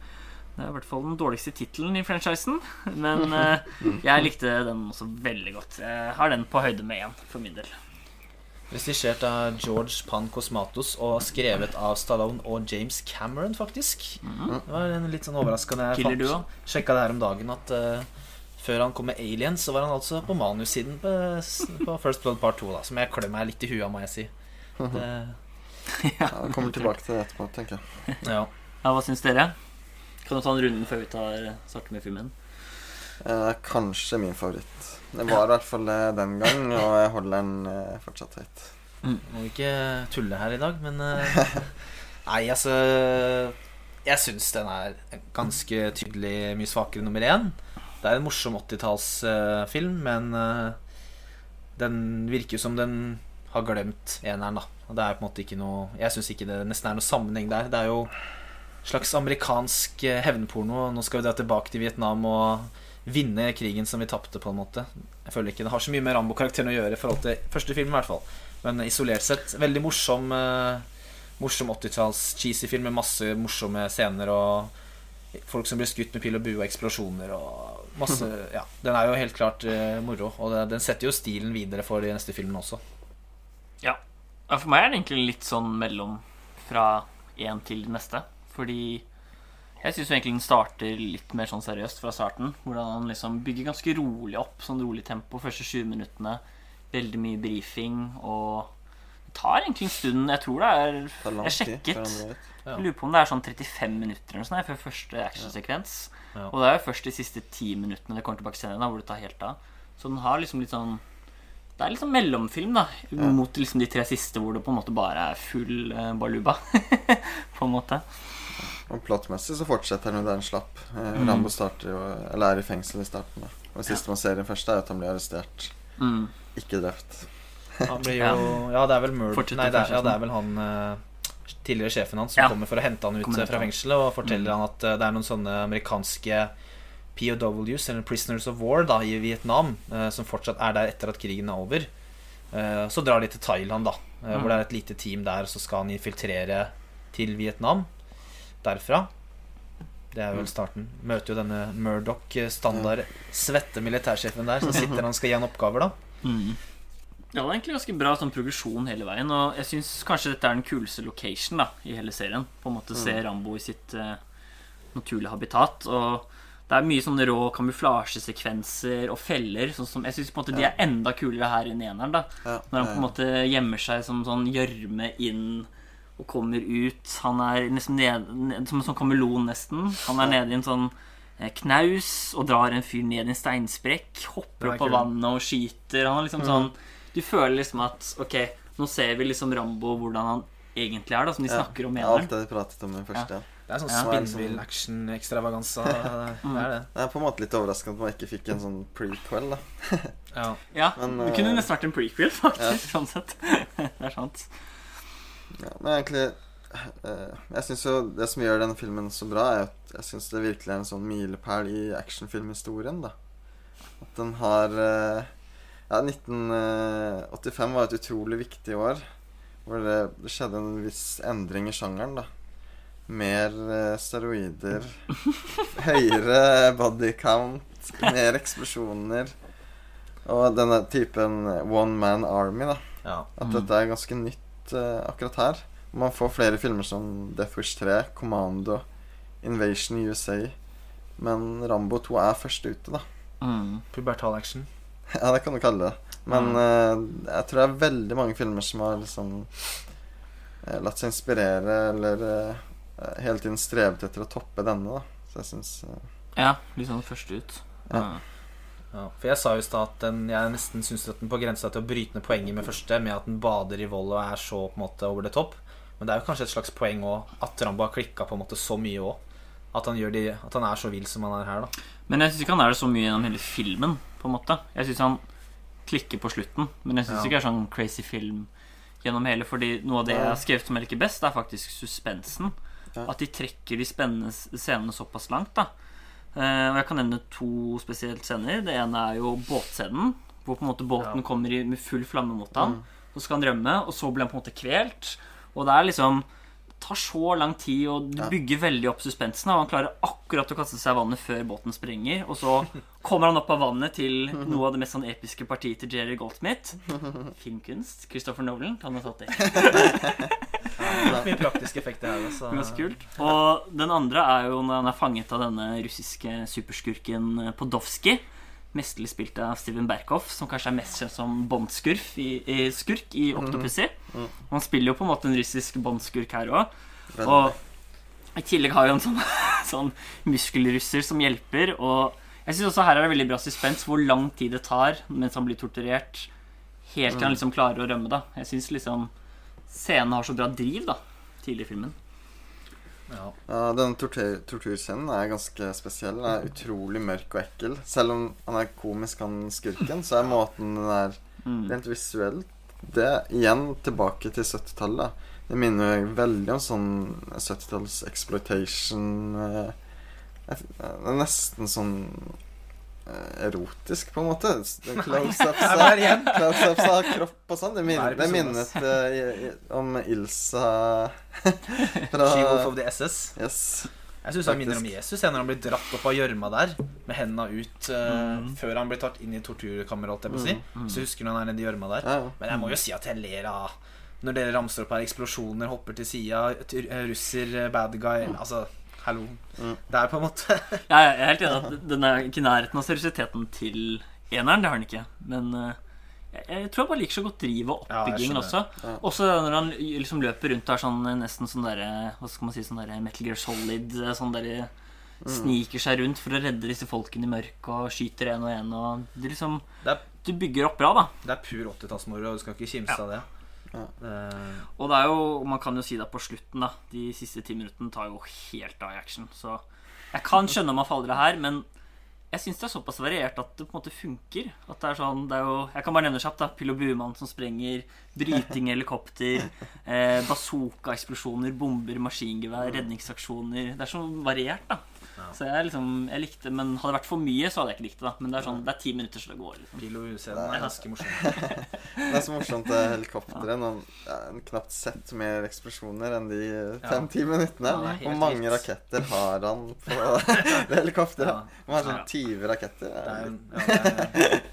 Det er i hvert fall den dårligste tittelen i franchisen, men eh, jeg likte den også veldig godt. Jeg har den på høyde med én, for min del.
Regissert av George Pan Cosmatos og skrevet av Stallone og James Cameron, faktisk. Det var en litt sånn overraskende Jeg fant- Sjekka det her om dagen at uh, før han kom med Aliens, så var han altså på manussiden på, på First Blood Part 2, da, som jeg klør meg litt i huet av, må jeg si. Det,
Ja, jeg kommer tilbake til det etterpå, tenker jeg.
ja.
Ja, Hva syns dere? Kan du ta en runde før vi tar starter med filmen?
Eh, kanskje min favoritt. Det var i hvert fall det den gang, og jeg holder den eh, fortsatt høyt.
Må ikke tulle her i dag, men eh, Nei, altså Jeg syns den er ganske tydelig mye svakere nummer én. Det er en morsom 80-tallsfilm, men eh, den virker jo som den har glemt eneren, da. Og det er på en måte ikke noe Jeg syns ikke det nesten er noe sammenheng der. Det er jo slags amerikansk eh, hevnporno. Nå skal vi dra tilbake til Vietnam og vinne krigen som vi tapte, på en måte. Jeg føler ikke det har så mye med Rambo-karakteren å gjøre i forhold til første film, i hvert fall. Men isolert sett veldig morsom eh, Morsom 80-talls cheesy film med masse morsomme scener og folk som blir skutt med pil og bue og eksplosjoner og masse Ja, den er jo helt klart eh, moro. Og den setter jo stilen videre for de neste filmene også.
Ja. For meg er det egentlig litt sånn mellom fra én til neste. Fordi jeg syns egentlig den starter litt mer sånn seriøst fra starten. Hvordan han liksom bygger ganske rolig opp, sånn rolig tempo første 20 minuttene. Veldig mye brifing og Det tar egentlig en stund. Jeg tror det er Jeg sjekket.
Ja.
Jeg lurer på om det er sånn 35 minutter eller noe sånt før første actionsekvens.
Ja.
Og det er jo først de siste ti minuttene det kommer tilbake senere, da, hvor det tar helt av. Så den har liksom litt sånn Det er liksom mellomfilm, da, mot liksom de tre siste hvor det på en måte bare er full uh, baluba. på en måte.
Og plottmessig så fortsetter han jo der han slapp. Eh,
Mm.
Rambo starter jo Eller er i fengsel i starten. da Og det siste man ser i den første, er at han blir arrestert.
Mm.
Ikke drept.
Han blir jo Ja, det er vel Murd... Nei, det er, ja, det er vel han eh, tidligere sjefen hans som
Ja.
kommer for å hente han ut eh, fra fengselet og forteller
Mm.
han at det er noen sånne amerikanske POWs, eller Prisoners of War, da, i Vietnam, som fortsatt er der etter at krigen er over. Eh, Så drar de til Thailand, da, eh,
Mm.
hvor det er et lite team der, så skal han infiltrere til Vietnam derfra. Det er vel starten. Møter jo denne Murdoch, eh, standard svette militærsjefen der, som sitter og skal gi han oppgaver, da.
Mm. Ja, det er egentlig ganske bra sånn progresjon hele veien. Og jeg syns kanskje dette er den kuleste location da i hele serien. På en måte se Rambo i sitt uh, naturlige habitat. Og det er mye sånne rå kamuflasjesekvenser og feller. Sånn som, jeg syns de er enda kulere her enn i eneren. da
Ja,
Når han på en måte gjemmer seg som sånn gjørme inn og kommer ut. Han er nesten ned, ned, som en sånn kameleon, nesten. Han er nede i en sånn eh, knaus og drar en fyr ned i en steinsprekk. Hopper
er
opp av vannet og skyter. Han er liksom sånn Du føler liksom at Ok, nå ser vi liksom Rambo hvordan han egentlig er, da, som de
Ja,
snakker om mener.
Alt det de pratet om i første. Ja.
Det er sånn
Ja.
spinnvill-action-ekstravaganza. Det er det.
Det er på en måte litt overraskende at man ikke fikk en sånn prequel. da
Ja.
Ja,
Men,
det kunne
eh,
nesten vært en prequel, faktisk. Sånn sett. det er sant.
Ja, Men egentlig uh, Jeg synes jo Det som gjør denne filmen så bra, er at jeg syns det virkelig er en sånn milepæl i actionfilmhistorien. da At den har uh, Ja, 1985 var et utrolig viktig år. Hvor det, det skjedde en viss endring i sjangeren, da. Mer uh, steroider. høyere body count. Mer eksplosjoner. Og denne typen one man army, da.
ja.
At dette er ganske nytt eh, akkurat her. Man får flere filmer som Death Wish 3, Commando, Invasion USA. Men Rambo 2 er først ute, da.
Mm.
Pubertal action.
Ja, det kan du kalle det. Men
Mm.
uh, jeg tror det er veldig mange filmer som har liksom uh, latt seg inspirere, eller uh, hele tiden strevet etter å toppe denne, da. Så jeg syns
Ja, litt sånn først ut.
Ja.
Ja, for jeg sa jo i stad at den, jeg nesten syns at den på grensa til å bryte ned poenget med første, med at den bader i vold og er så på en måte over det topp. Men det er jo kanskje et slags poeng òg at Rambo har klikka på en måte så mye òg. At, han at han er så vill som han er her, da.
Men jeg syns ikke han er det så mye gjennom hele filmen. på en måte Jeg syns han klikker på slutten, men jeg syns
Ja.
ikke det er sånn crazy film gjennom hele. Fordi noe av det jeg har skrevet som jeg liker best, er faktisk suspensen. At de trekker de spennende scenene såpass langt. da Og Jeg kan nevne to spesielt scener. Det ene er jo båtscenen. Hvor på en måte båten
Ja.
kommer i, med full flamme mot ham. Så skal han rømme, og så blir han på en måte kvelt. Og det er liksom tar så lang tid, og du
Ja.
bygger veldig opp suspensen. Og han klarer akkurat å kaste seg i vannet før båten sprenger. Og så kommer han opp av vannet til noe av det mest sånn episke partiet til Jerry Goldsmith. Filmkunst. Christopher Nolan. Han har tatt det.
Mye praktiske effekter her. Så.
Ganske kult. Og den andre er jo når han er fanget av denne russiske superskurken Podovskij. Mesterlig spilt av Steven Berkhoff, som kanskje er mest kjent som Bond-skurk i, i, skurk i Octopussy. Han spiller jo på en måte en russisk Bond-skurk her òg. Og i tillegg har jo en sånn, sånn muskelrusser som hjelper. Og jeg syns også her er det veldig bra suspens hvor lang tid det tar mens han blir torturert, helt til han liksom klarer å rømme. da Jeg syns liksom scenen har så bra driv da tidlig i filmen.
Ja.
Uh, denne tortur torturscenen er ganske spesiell. Den er utrolig mørk og ekkel. Selv om han er komisk, han skurken, så er måten den er
Mm.
rent visuelt Det igjen tilbake til 70-tallet. Det minner veldig om sånn 70-talls exploitation uh, Det er nesten sånn eh, erotisk, på en måte. Det Close-ups
av,
close av kropp og sånn. Det, min, det minnet eh, i- om Ilsa fra
She-Wolf of the SS.
Yes.
Jeg syns han minner om Jesus jeg, når han blir dratt opp av gjørma der med hendene ut uh,
Mm.
før han blir tatt inn i torturkammeret, holdt jeg si. Så husker når han er nedi gjørma der.
Ja, ja.
Men jeg må jo si at jeg ler av når dere ramser opp her eksplosjoner, hopper til sida, russer, eh, bad guy Altså, hallo.
Mm.
Det er på en måte
Jeg er helt enig at den er ikke nærheten av seriøsiteten til eneren. Det har den ikke. Men eh, jeg, jeg tror jeg bare liker så godt drivet og
Ja,
også.
Ja.
Også når han liksom løper rundt der sånn eh, nesten sånn derre Hva skal man si, sånn derre Metal Gear Solid eh, Sånn derre Sniker seg rundt for å redde disse folkene i mørket og skyter en og en. Og det liksom
Det er,
Du bygger opp bra, da.
det er pur 80-tallsmoro, og du skal ikke kimse av det. Eh,
Og det er jo, man kan jo si det på slutten, da. De siste ti minuttene tar jo helt av i action. Så jeg kan skjønne om man faller av her, men jeg syns det er såpass variert at det på en måte funker. At det er sånn, det er jo, Jeg kan bare nevne kjapt. da Pillo Buemann som sprenger, bryting i helikopter, eh, bazooka-eksplosjoner, bomber, maskingevær, redningsaksjoner. Det er så variert, da. Så jeg liksom, jeg likte Men hadde det vært for mye, så hadde jeg ikke likt det. da Men det er sånn, det er ti minutter, så det går. liksom
Pilo er ganske morsom.
Det er så morsomt det helikopteret. Ja, en knapt sett mer eksplosjoner enn de fem-ti minuttene.
Ja,
Hvor mange
vilt.
raketter har han på det helikopteret?
Ja.
Han har sånn
Ja.
20 raketter.
Det er,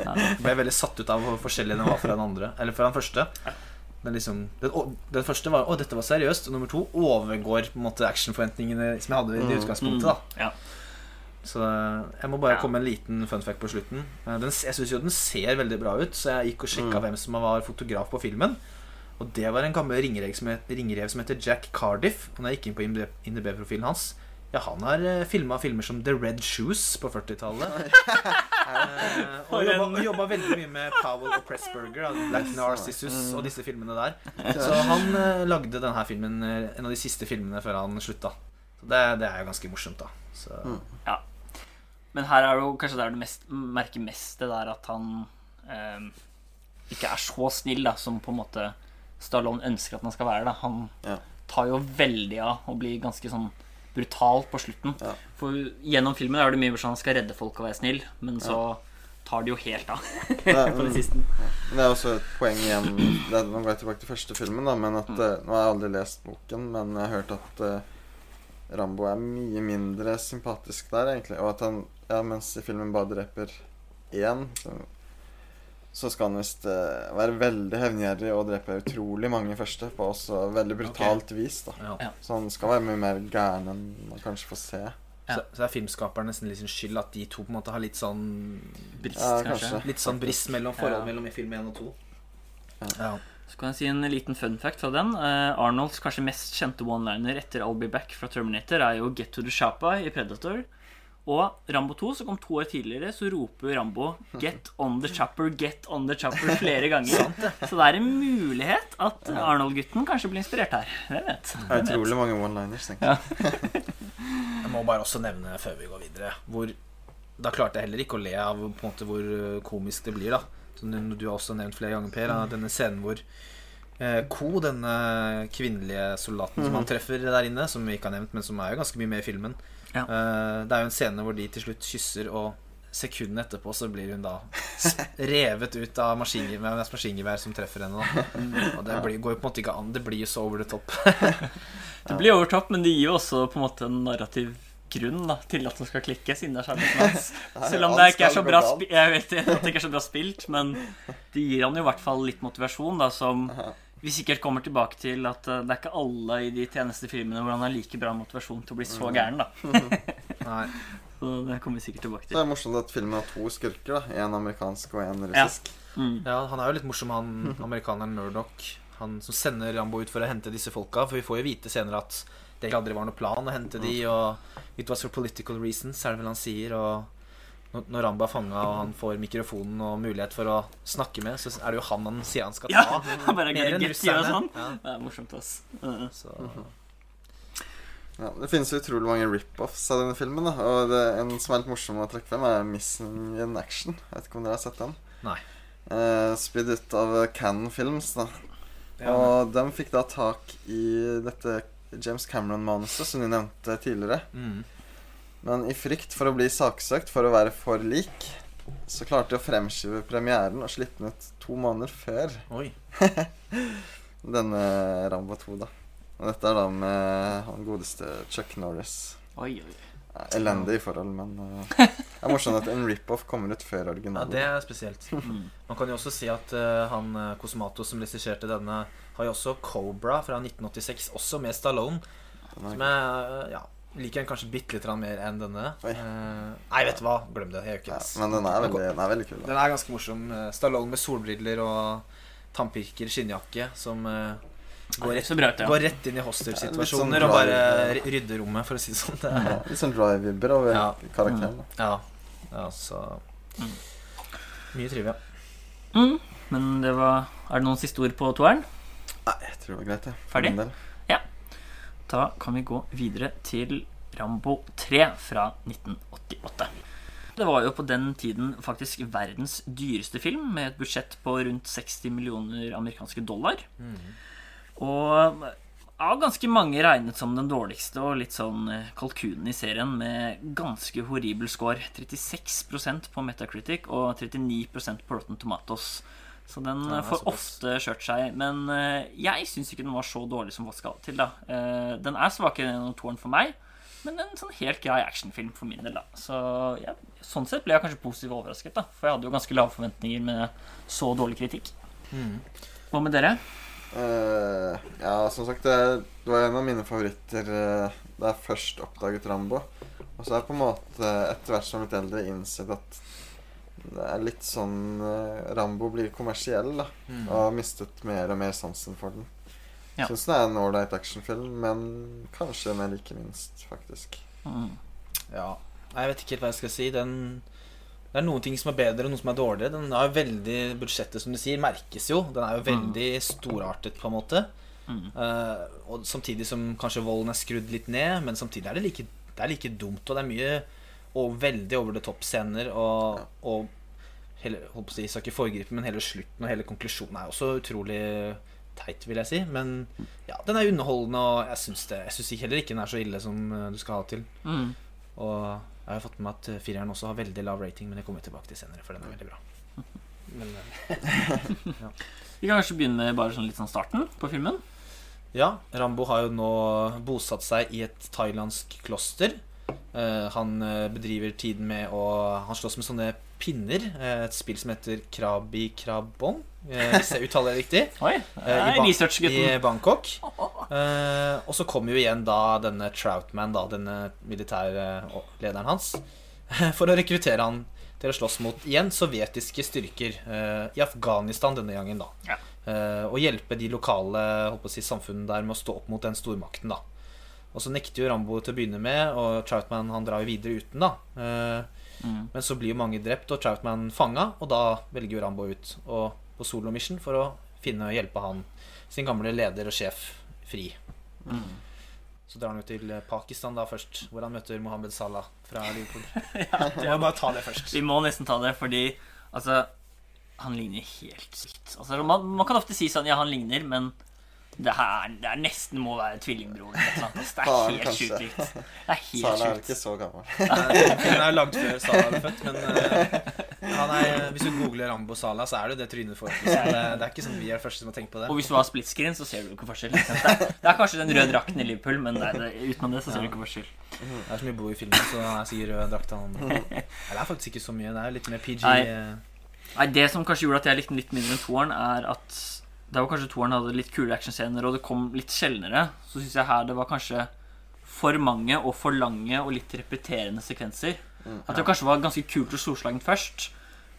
ja, det er, ble veldig satt ut av hvor forskjellig den var fra den andre. Eller fra den første. Den, liksom, den, den første var 'Å, dette var seriøst'. Og nummer to overgår på en måte actionforventningene som jeg hadde i
Mm.
utgangspunktet. da
Ja.
Så eh, jeg må bare
Ja.
komme med en liten fun fact på slutten. Eh, Den, jeg syns jo den ser veldig bra ut, så jeg gikk og sjekka
Mm.
hvem som var fotograf på filmen. Og det var en gammel ringrev som, het, ringrev som heter Jack Cardiff. Og når jeg gikk inn på INDB-profilen hans Ja, han har uh, filma filmer som The Red Shoes på 40-tallet. Eh, og jobba, veldig mye med Powell og Pressburger. Black Narcissus
mm.
og disse filmene der. Så han eh, lagde denne filmen, eh, en av de siste filmene før han slutta. Så det, det er jo ganske morsomt, da. Så,
Ja.
Men her er det jo kanskje der du mest, merker mest det der at han eh, ikke er så snill da, som på en måte Stallone ønsker at han skal være. Da. Han
Ja.
tar jo veldig av og blir ganske sånn brutal på slutten.
Ja.
For gjennom filmen er det mye sånn han skal redde folk og være snill, men så tar det jo helt av på
mm,
siste.
Det er også et poeng igjen det er, Nå går jeg tilbake til første filmen, da, men at
Mm.
eh, Nå har jeg aldri lest boken, men jeg har hørt at uh, Rambo er mye mindre sympatisk der, egentlig. Og at han Ja, mens i filmen bare dreper én, så, så skal han visst uh, være veldig hevngjerrig og drepe utrolig mange første, på også veldig brutalt vis, da.
ja.
Så han skal være mye mer gæren enn man kanskje får se.
Ja.
Så, så er filmskaperen nesten litt sin skyld at de to på en måte har litt sånn
Brist,
Ja,
kanskje.
kanskje.
Litt sånn brist mellom forholdet
Ja.
mellom i film 1 og 2.
Ja.
Ja.
Så kan jeg si en liten fun fact fra den. Uh, Arnolds kanskje mest kjente one-liner etter I'll Be Back fra Terminator er jo Get to the Shapa i Predator. Og Rambo 2, som kom to år tidligere, så roper Rambo 'Get on the chopper, get on the chopper' flere ganger. Så det er en mulighet at Arnold-gutten kanskje blir inspirert her. Hvem vet?
Det er utrolig mange one-liners, tenker jeg.
Jeg må bare også nevne før vi går videre hvor Da klarte jeg heller ikke å le av på en måte hvor eh, komisk det blir. da Som du- Du har også nevnt flere ganger, Per. Denne scenen hvor eh, Ko, denne kvinnelige soldaten som han treffer der inne, som vi ikke har nevnt, men som er jo ganske mye med i filmen
Ja.
eh, Det er jo en scene hvor de til slutt kysser, og sekundene etterpå så blir hun da revet ut av maskingevær, maskingevær som treffer henne. da Og det blir, går jo på en måte ikke an. Det blir jo så over the top.
Det blir over top, men det gir jo også på en måte en narrativ grunn da, til at den skal klikke, siden det er kjærligheten hans. Selv om det ikke er så bra, jeg vet at det ikke er så bra spilt, men det gir han jo i hvert fall litt motivasjon, da, som vi sikkert kommer tilbake til at eh, det er ikke alle i de tjenestefilmene hvor han har like bra motivasjon til å bli
Mm.
så gæren, da.
Nei.
Så det kommer vi sikkert tilbake
til. det er morsomt at filmen har to skurker. da En amerikansk og en russisk.
Mm.
Ja, han er jo litt morsom, han amerikaneren Murdoch. Han som sender Rambo ut for å hente disse folka. For vi får jo vite senere at det aldri var noe plan å hente de, og It was for political reasons, er det vel han sier. Og når- Ramba er fanga og han får mikrofonen og mulighet for å snakke med, så er det jo han han sier han skal
Ja,
ta.
han bare
Mer enn russerne.
sånn.
Ja,
Det er morsomt, ass. Uh,
så.
Ja, det finnes utrolig mange rip-offs av denne filmen. da Og det, En som er litt morsom å trekke frem, er 'Missing in Action'. Jeg vet ikke om dere har sett den?
Nei.
Eh, Spydd ut av Cannon Films. da
Ja,
Og de fikk da tak i dette James Cameron-manuset som de nevnte tidligere.
mm.
Men i frykt for å bli saksøkt for å være for lik, så klarte de å fremskyve premieren og slippe den ut to måneder før
Oi.
denne Rambo 2, da. Og dette er da med han godeste Chuck Norris.
Oi, oi.
Elendig i forhold, men uh, det er morsomt at en rip-off kommer ut før
Ja, det er spesielt. Man kan jo også si at uh, han Kosmato som regisserte denne, har jo også Cobra fra 1986, også med Stallone. Som er- eh, ja, liker den kanskje bitte litt mer enn denne.
Oi.
Eh, nei, vet du hva, glem det. Jeg gjør ikke
ja, men den er veldig, den er veldig kul. Da.
Den er ganske morsom. Eh, Stallone med solbriller og tannpirker, skinnjakke, som eh, går, rett,
bra ja.
går rett inn i hostelsituasjoner
sånn
og bare rydder rommet, for å si det sånn. Det er,
Ja, litt sånn drive-vibber over
Ja.
karakteren. da.
ja. ja, så
Mm.
Mye trivia.
Mm. Men det var Er det noen siste ord på toeren?
Nei, jeg tror det var greit, jeg.
Ferdig? Da kan vi gå videre til Rambo 3 fra 1988. Det var jo på den tiden faktisk verdens dyreste film, med et budsjett på rundt 60 millioner amerikanske dollar. Og av ganske mange regnet som den dårligste og litt sånn eh, kalkunen i serien, med ganske horribel score. 36% på Metacritic og 39% på Rotten Tomatoes. Så den
Ja,
eh, får ofte kjørt seg. Men eh, jeg syns ikke den var så dårlig som folk skal til. da Eh, Den er svakere enn toeren for meg, men en sånn helt grei actionfilm for min del. da Så ja, sånn sett ble jeg kanskje positivt overrasket, da for jeg hadde jo ganske lave forventninger med så dårlig kritikk.
Mm.
Hva med dere?
Uh, ja, som sagt, det, det var en av mine favoritter da jeg først oppdaget Rambo. Og så har jeg på en måte etter hvert som er eldre innsett at det er litt sånn eh, Rambo blir kommersiell, da.
Mm.
Og har mistet mer og mer sansen for den.
Ja.
Syns den er en ålreit actionfilm, men kanskje mer ikke minst, faktisk.
Mm.
Ja. Jeg vet ikke helt hva jeg skal si. Den, det er noen ting som er bedre, og noen som er dårligere. Den har jo veldig Budsjettet, som du sier, merkes jo. Den er jo veldig storartet, på en måte.
Mm.
Uh, og samtidig som kanskje volden er skrudd litt ned, men samtidig er det like, det er like dumt. Og det er mye og veldig over the top-scener. Og, og hele, holdt på å si, skal ikke foregripe, men hele slutten og hele konklusjonen er også utrolig teit, vil jeg si. Men ja, den er underholdende, og jeg syns, det, jeg syns heller ikke den er så ille som eh, du skal ha til.
Mm.
Og jeg har fått med meg at eh, fireren også har veldig lav rating, men det kommer vi tilbake til senere, for den er veldig bra. Men ja.
Vi kan kanskje begynne med bare sånn litt sånn starten på filmen.
ja, Rambo har jo nå bosatt seg i et thailandsk kloster. Eh, han eh, bedriver tiden med å Han slåss med sånne pinner. eh, et spill som heter Krabi Krabong, eh, hvis jeg uttaler det riktig.
Oi,
i,
uh,
Ba- I Bangkok. Og så kommer jo igjen da denne Troutman, da, denne militære lederen hans, for å rekruttere han til å slåss mot igjen sovjetiske styrker i Afghanistan denne gangen. da
Ja.
Og hjelpe de lokale håper å si, samfunnene der med å stå opp mot den stormakten. da Og så nekter jo Rambo til å begynne med, og Troutman han drar jo videre uten. da Eh,
Mm.
Men så blir jo mange drept og Troutman fanga, og da velger jo Rambo ut og på solo mission for å finne og hjelpe han, sin gamle leder og sjef, fri.
Mm.
Så drar han jo til eh, Pakistan da først, hvor han møter Mohammed Salah fra Liverpool.
Ja,
må bare ta det først.
Vi må nesten ta det, fordi altså Han ligner helt sykt. Altså, man, man kan ofte si sånn Ja, han ligner, men det her det er nesten må være tvillingbroren. Det er helt sjukt likt. Det er helt
Sala er ikke så gammel.
Den er lagd før Sala ble født, men uh, han er, hvis du googler Rambo Sala, så er det det trynet du får. Det, det er ikke sånn vi er første som har tenkt på det.
Og hvis du har split screen, så ser du ikke forskjell. Det er, det er kanskje den røde drakten i Liverpool, men det, det, utenom det så ser du ikke forskjell.
Det er så mye blod i filmen, så han er sikkert rød drakt. Det er faktisk ikke så mye. Det er litt mer PG.
Nei.
eh,
Nei, Det som kanskje gjorde at jeg likte den litt mindre enn toeren, er at der hvor kanskje toeren hadde litt kule actionscener, og det kom litt sjeldnere, så syns jeg her det var kanskje for mange og for lange og litt repeterende sekvenser. At det kanskje var ganske kult og storslagent først,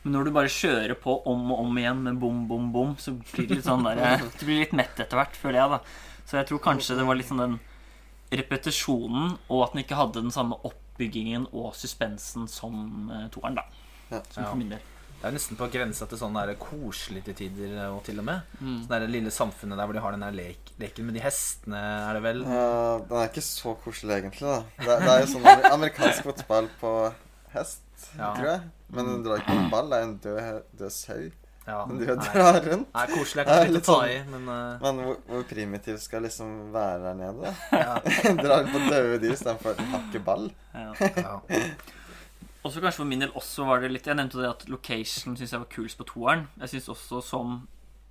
men når du bare kjører på om og om igjen med bom, bom, bom, så blir det litt sånn der, Du blir litt mett etter hvert, føler jeg, da. Så jeg tror kanskje det var litt sånn den repetisjonen, og at den ikke hadde den samme oppbyggingen og suspensen som eh, toeren, da.
Ja.
Som for min del.
Det er nesten på grensa til sånn der koselig til tider og til og med.
Mm.
Sånn der lille samfunnet der hvor de har den der lek, leken med de hestene, er det vel?
Ja, den er ikke så koselig, egentlig. da Det, det er jo sånn amerikansk fotball på hest,
Ja.
tror jeg. Men den drar ikke på ball. Det er en død, død sau.
Ja.
Den
Nei,
drar rundt.
Nei, koselig er
Det er
kanskje litt å ta
sånn-
i, men uh...
Men hvor, hvor primitiv skal liksom være der nede?
ja.
Drar på døde dyr istedenfor en hakke ball.
Ja.
ja.
Også kanskje for min del også var det litt Jeg nevnte det at location syns jeg var kulest på toeren. Jeg synes også som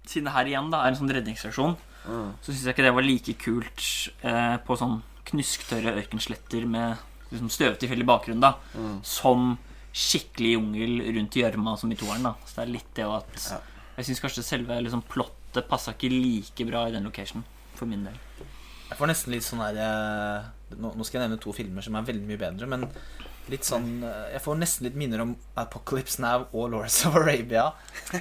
Siden det her igjen da er en sånn redningsstasjon,
Mm.
så syns jeg ikke det var like kult eh, på sånn knusktørre ørkensletter med liksom støvtilfeldig i bakgrunnen, da.
Mm.
Som skikkelig jungel rundt i gjørma som i toeren. da Så det er litt det at
Ja.
Jeg syns kanskje selve liksom, plottet passa ikke like bra i den location, for min del.
Jeg får nesten litt sånn her eh, nå, nå skal jeg nevne to filmer som er veldig mye bedre, men litt sånn eh, Jeg får nesten litt minner om Apocalypse Now og Lawrence of Arabia.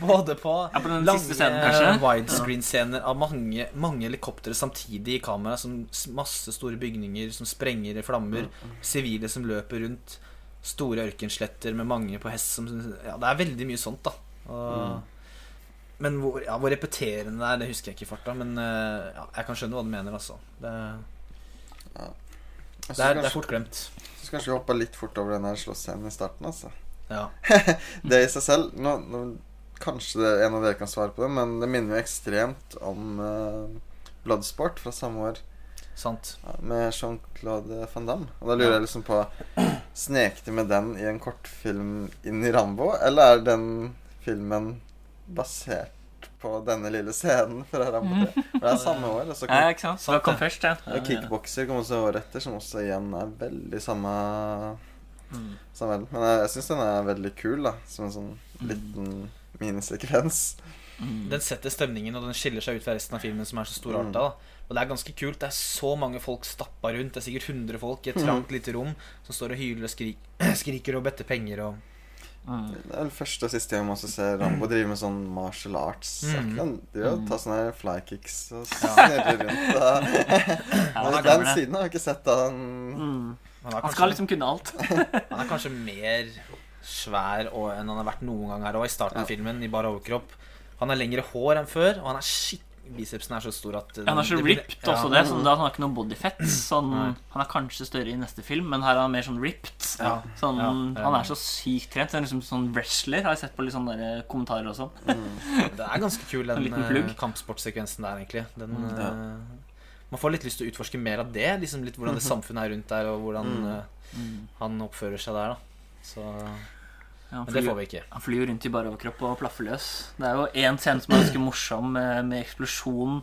Både på,
Ja, på
lange
kanskje?
widescreen-scener av mange, mange helikoptre samtidig i kamera, som masse store bygninger som sprenger i flammer, sivile som løper rundt, store ørkensletter med mange på hest som Ja, det er veldig mye sånt, da. Og, Men hvor, ja, hvor repeterende det er, det husker jeg ikke i farta. Men eh, ja, jeg kan skjønne hva du mener, altså. Det, det, er, det er fort glemt.
Kanskje, kanskje vi hoppa litt fort over den slåssscenen i starten, altså.
Ja.
Det i seg selv nå, nå, Kanskje det, en av dere kan svare på det, men det minner jo ekstremt om uh, Bloodsport fra samme år.
Sant.
Med Jean-Claude Van Damme. Og da lurer jeg liksom på Snek de med den i en kortfilm inn i Rambo, eller er den filmen basert på denne lille scenen fra Rambo 3? For det er samme år. Og så
Ja,
kom
ikke sant?
Sant
det kom først, ja.
og Kickbokser kom også året etter, som også igjen er veldig samme
Mm.
samme. Men jeg, jeg syns den er veldig kul, da. Som en sånn liten minisekvens.
Mm.
Den setter stemningen, og den skiller seg ut fra resten av filmen, som er så storarta. Mm. Og det er ganske kult. Det er så mange folk stappa rundt. Det er sikkert 100 folk i et trangt lite rom som står og hyler og skrik, skriker og better penger og
Mm.
Det er vel første og siste gang man også ser Rambo drive med sånn martial arts.
Mm.
Han driver og tar sånne fly flykicks og snurrer rundt. Og... Men
det
den siden har jeg ikke sett av den
Mm.
Han er
Han skal liksom kunne alt.
han er kanskje mer svær enn han har vært noen gang her òg, i starten av filmen, i bar overkropp. Han har lengre hår enn før, og han er shit Bicepsen er så stor at
Ja, han er så ripped
blir-
også, det. Sånn, da, han har ikke noe bodyfett. Sånn, han er kanskje større i neste film, men her er han mer sånn ripped.
Ja.
Sånn,
Ja, ja.
Han er så sykt trent. Han er liksom sånn wrestler, har jeg sett på litt sånne kommentarer og sånn.
Det er ganske kul, den eh, kampsportsekvensen der, egentlig. Den,
Mm.
Ja.
eh, man får litt lyst til å utforske mer av det. Liksom litt Hvordan det samfunnet er rundt der, og hvordan
Mm.
eh,
Mm.
han oppfører seg der. da Så,
Ja, han,
Men det får vi ikke.
han flyr rundt i bare overkropp og plaffer løs. Det er jo én scene som er ganske morsom, med, med eksplosjonen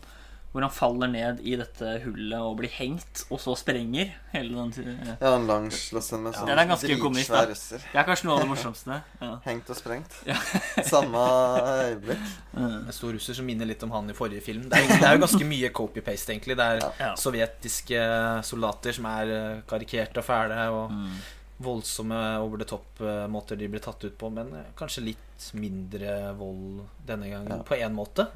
hvor han faller ned i dette hullet og blir hengt, og så sprenger hele den tiden.
Ja, en lang slåssscene med
Ja,
sånn
den er ganske komisk, da.
dritsvær russer.
Det er kanskje noe av det morsomste. Ja.
Hengt og sprengt.
Ja.
Samme øyeblikk.
Mm.
En stor russer som minner litt om han i forrige film. Det er, det er jo ganske mye copy-paste, egentlig. Det er
Ja.
sovjetiske soldater som er eh, karikerte og fæle, og
Mm.
Voldsomme over the top-måter de blir tatt ut på, men eh, kanskje litt mindre vold denne gangen,
Ja.
på én måte.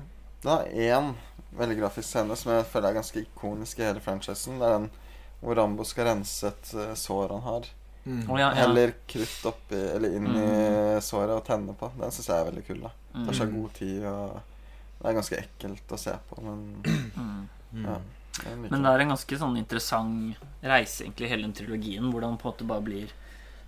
Det er én veldig grafisk scene som jeg føler er ganske ikonisk i hele franchisen. Det er den hvor Rambo skal rense et eh, sår han har.
Å, ja, ja.
Heller krutt oppi, eller inn i såret og tenne på. Den syns jeg er veldig kul. da Tar seg
Mm.
god tid, og det er ganske ekkelt å se på, men
Mm.
ja.
Men det er en ganske sånn interessant reise, egentlig, hele den trilogien. Hvordan det på en måte bare blir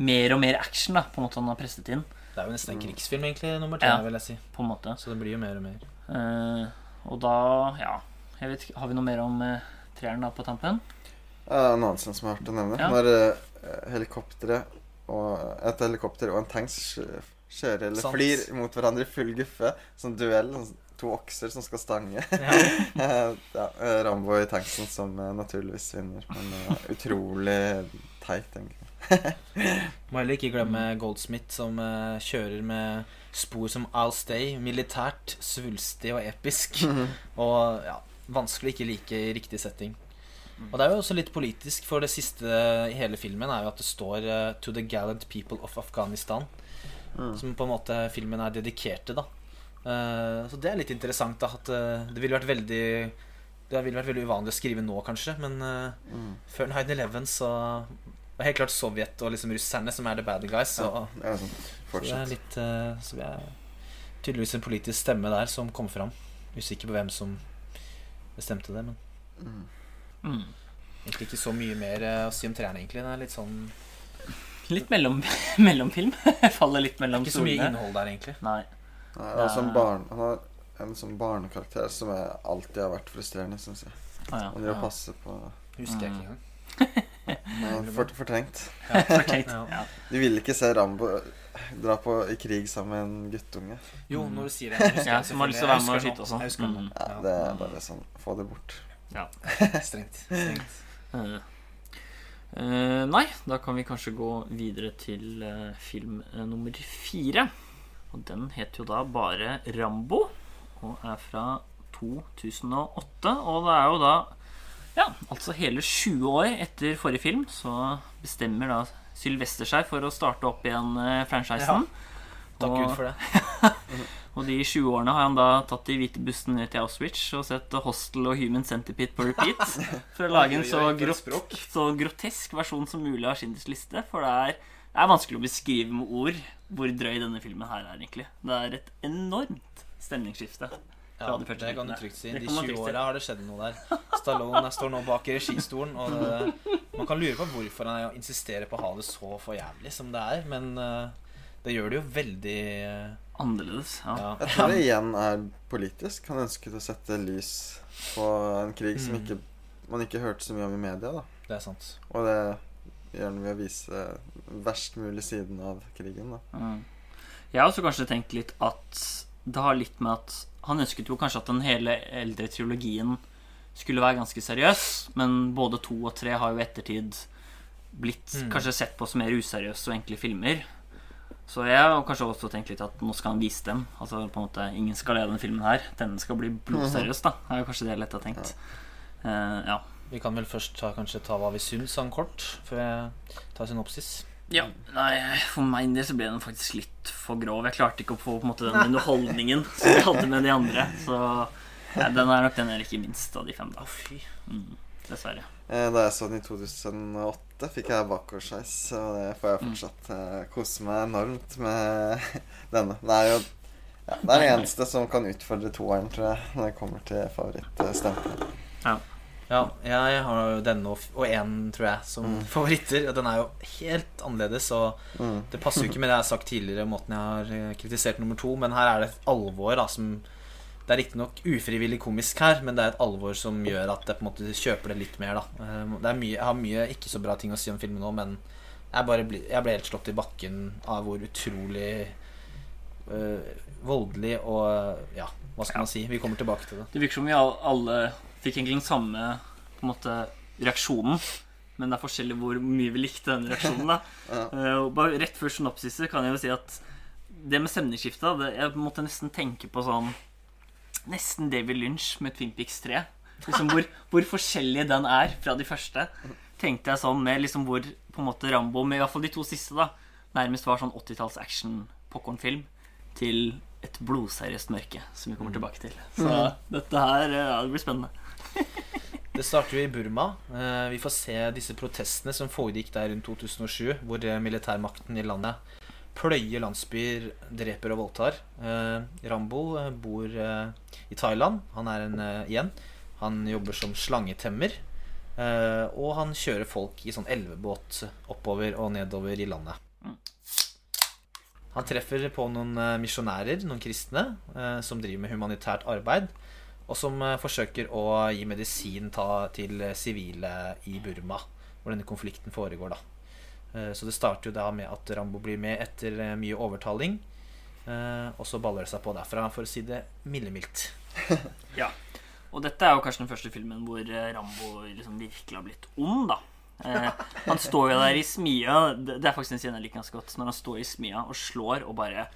mer og mer action, da, på en måte han har presset inn.
Det er jo nesten en krigsfilm, egentlig, nummer tre,
Ja.
vil jeg si.
På en måte.
Så det blir jo mer og mer.
Uh, og da, ja jeg vet Har vi noe mer om uh, treeren da på tampen?
Uh, En annen ting som jeg har hørt å nevne.
Ja.
Når eh, helikopteret og et helikopter og en tanks skjører eller
Sant.
flir mot hverandre i full guffe. Sånn duell. sånn To okser som skal stange.
Ja.
ja, eh, Rambo i tanksen som eh, naturligvis vinner. Men eh, utrolig teit, egentlig.
Må heller ikke glemme Goldsmith, som kjører med spor som I'll Stay. Militært, svulstig og episk. Og ja, vanskelig ikke like i riktig setting. Og det er jo også litt politisk, for det siste i hele filmen er jo at det står uh, 'To the gallant people of Afghanistan'. Som på en måte filmen er dedikert til, da. Eh, så det er litt interessant, da. At eh, det ville vært veldig Det ville vært veldig uvanlig å skrive nå, kanskje, men eh,
Mm.
før 9-11 så er helt klart Sovjet og liksom russerne som er the bad guys. Så,
Ja, det er sånn.
så det er litt Så vi er tydeligvis en politisk stemme der som kom fram. Usikker på hvem som bestemte det, men
Mm.
Mm.
egentlig ikke så mye mer å si om trærne, egentlig. Det er litt sånn
Litt mellom, mellomfilm. Faller litt mellom
Ikke så mye innhold der, egentlig.
Nei.
Nei, det er også en barn, han har en sånn barnekarakter som jeg alltid har vært frustrerende, syns jeg.
Ah, ja.
Han driver og
Ja.
passer på
Husker jeg
Mm.
ikke engang.
Nei, for, Fortrengt.
Ja, fortrengt.
Ja.
Du vil ikke se Rambo dra på i krig sammen med en guttunge.
Jo, når du sier det. jeg husker
Ja,
det
som har lyst til å være med og skyte og sånn.
Jeg husker.
Mm.
Ja, det er bare sånn Få det bort.
Ja. Strengt. Strengt.
Eh. Eh, nei, da kan vi kanskje gå videre til uh, film uh, nummer fire. Og den heter jo da bare Rambo, og er fra 2008. Og det er jo da Ja, altså hele 20 år etter forrige film så bestemmer da Sylvester seg for å starte opp igjen franchisen. Ja.
Takk
Og-
Gud for det.
Og de 20 årene har han da tatt de hvite bussene ned til Auschwitz og sett Hostel og Human Centipede på repeat. For å lage en så, grot så grotesk versjon som mulig av Schindlers liste. For det er, det er vanskelig å beskrive med ord hvor drøy denne filmen her er, egentlig. Det er et enormt stemningsskifte.
Ja, det kan du trygt si. De 20
trygt
åra har det skjedd noe der. Stallone står nå bak i registolen, og det, man kan lure på hvorfor han insisterer på å ha det så for jævlig som det er, men eh, det gjør det jo veldig eh,
Annerledes. Ja.
ja.
Jeg tror det igjen er politisk. Han ønsket å sette lys på en krig som
Mm.
ikke, man ikke hørte så mye om i media. da
Det er sant.
Og det han ved å vise verst mulig siden av krigen. da
Mm. Jeg har også kanskje tenkt litt at det har litt med at han ønsket jo kanskje at den hele eldre trilogien skulle være ganske seriøs, men både to og tre har jo i ettertid blitt
Mm.
kanskje sett på som mer useriøse og enkle filmer. Så jeg har kanskje også tenkt litt at nå skal han vise dem. Altså på en måte Ingen skal le av denne filmen her. Denne skal bli blodseriøs, da. Det er kanskje det lett har tenkt. tenkt. Uh, ja.
Vi kan vel først ta, kanskje ta hva vi syns han kort, før jeg tar synopsis.
Ja, nei, For meg del så ble den faktisk litt for grov. Jeg klarte ikke å få på en måte den underholdningen som jeg hadde med de andre. Så ja, den er nok den jeg liker minst av de fem. da
fy.
mm, Dessverre.
Eh, Da jeg så den i 2008, fikk jeg bakoversveis, og det får jeg fortsatt mm. kose meg enormt med denne. Det er jo ja, det er det eneste som kan utfordre toeren, tror jeg, når det kommer til favorittstempelet.
Ja, jeg har jo denne og én, tror jeg, som favoritter. Og den er jo helt annerledes. Og
Mm.
det passer jo ikke med det jeg har sagt tidligere, måten jeg har eh, kritisert nummer to. Men her er det et alvor da, som Det er riktignok ufrivillig komisk her, men det er et alvor som gjør at jeg på en måte kjøper det litt mer. da Eh, det er mye, Jeg har mye ikke så bra ting å si om filmen nå, men jeg, bare bli, jeg ble helt slått i bakken av hvor utrolig øh, voldelig og Ja, hva skal
Ja.
man si? Vi kommer tilbake til det.
Det virker som vi all- alle fikk egentlig den samme på en måte, reaksjonen. Men det er forskjellig hvor mye vi likte den reaksjonen. da
Ja.
uh, bare Rett før synopsiset kan jeg jo si at det med stemningsskiftet Jeg måtte nesten tenke på sånn Nesten David Lynch med Twin Peaks 3. Liksom hvor, hvor forskjellig den er fra de første. Tenkte jeg sånn med liksom hvor på en måte Rambo, med i hvert fall de to siste, da nærmest var sånn 80-talls action popkornfilm, til et blodseriøst mørke, som vi kommer tilbake til. Så dette her eh, ja, det blir spennende.
Det starter jo i Burma. Eh, Vi får se disse protestene som foregikk der rundt 2007, hvor eh, militærmakten i landet pløyer landsbyer, dreper og voldtar. Eh, Rambo eh, bor eh, i Thailand. Han er en eh, igjen. Han jobber som slangetemmer. eh, Og han kjører folk i sånn elvebåt oppover og nedover i landet. Han treffer på noen eh, misjonærer, noen kristne, eh, som driver med humanitært arbeid. Og som eh, forsøker å gi medisin til sivile i Burma, hvor denne konflikten foregår. da. Så det starter jo da med at Rambo blir med etter mye overtaling. Og så baller det seg på derfra, for å si det millemildt.
Ja. Og dette er jo kanskje den første filmen hvor Rambo liksom virkelig har blitt ond, da. Eh, han står jo der i smia Det er faktisk en scene jeg liker ganske godt. Når han står i smia og slår og bare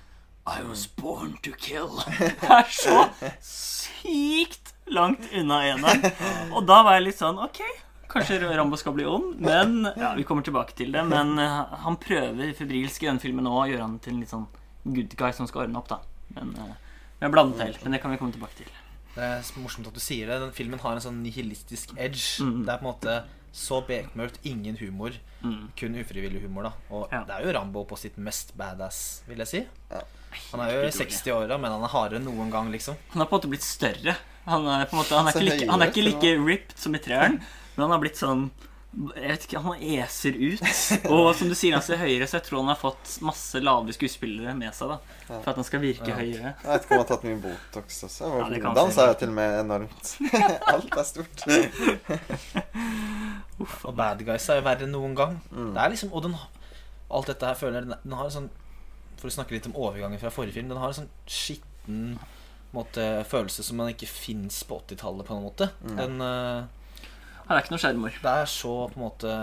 I was born to kill. Det er så sykt langt unna eneren. Og da var jeg litt sånn Ok, kanskje Rambo skal bli ond. Men ja, vi kommer tilbake til det. Men eh, han prøver febrilsk i denne filmen nå å gjøre han til en litt sånn good guy som skal ordne opp, da. Men eh, med blandet hell. Men det kan vi komme tilbake til.
Det er morsomt at du sier det. Den filmen har en sånn nihilistisk edge.
Mm.
Det er på en måte så bekmørkt, ingen humor.
Mm.
Kun ufrivillig humor, da. Og
Ja.
det er jo Rambo på sitt mest badass, vil jeg si.
Ja.
Han er jo i
Helt utrolig.
60-åra, men han er hardere enn noen gang, liksom.
Han har på en måte blitt større. Han er, på en måte, han er, ikke, like, han er ikke like ripped som i treeren, men han har blitt sånn jeg vet ikke, Han eser ut. Og som du sier, han ser høyere, så jeg tror han har fått masse lave skuespillere med seg. da For at han skal virke
Ja.
høyere.
Jeg vet ikke om han har tatt mye Botox også.
Ja, se
er jo til og med enormt. Alt er stort.
Og Bad Guys er jo verre enn noen gang.
Mm.
Det er liksom, og den, alt dette her føler jeg den, den har en sånn For å snakke litt om overgangen fra forrige film Den har en sånn skitten måte, følelse som man ikke fins på 80-tallet, på en måte.
Mm.
Den, eh,
er ikke noe skjermor.
Det er så på en måte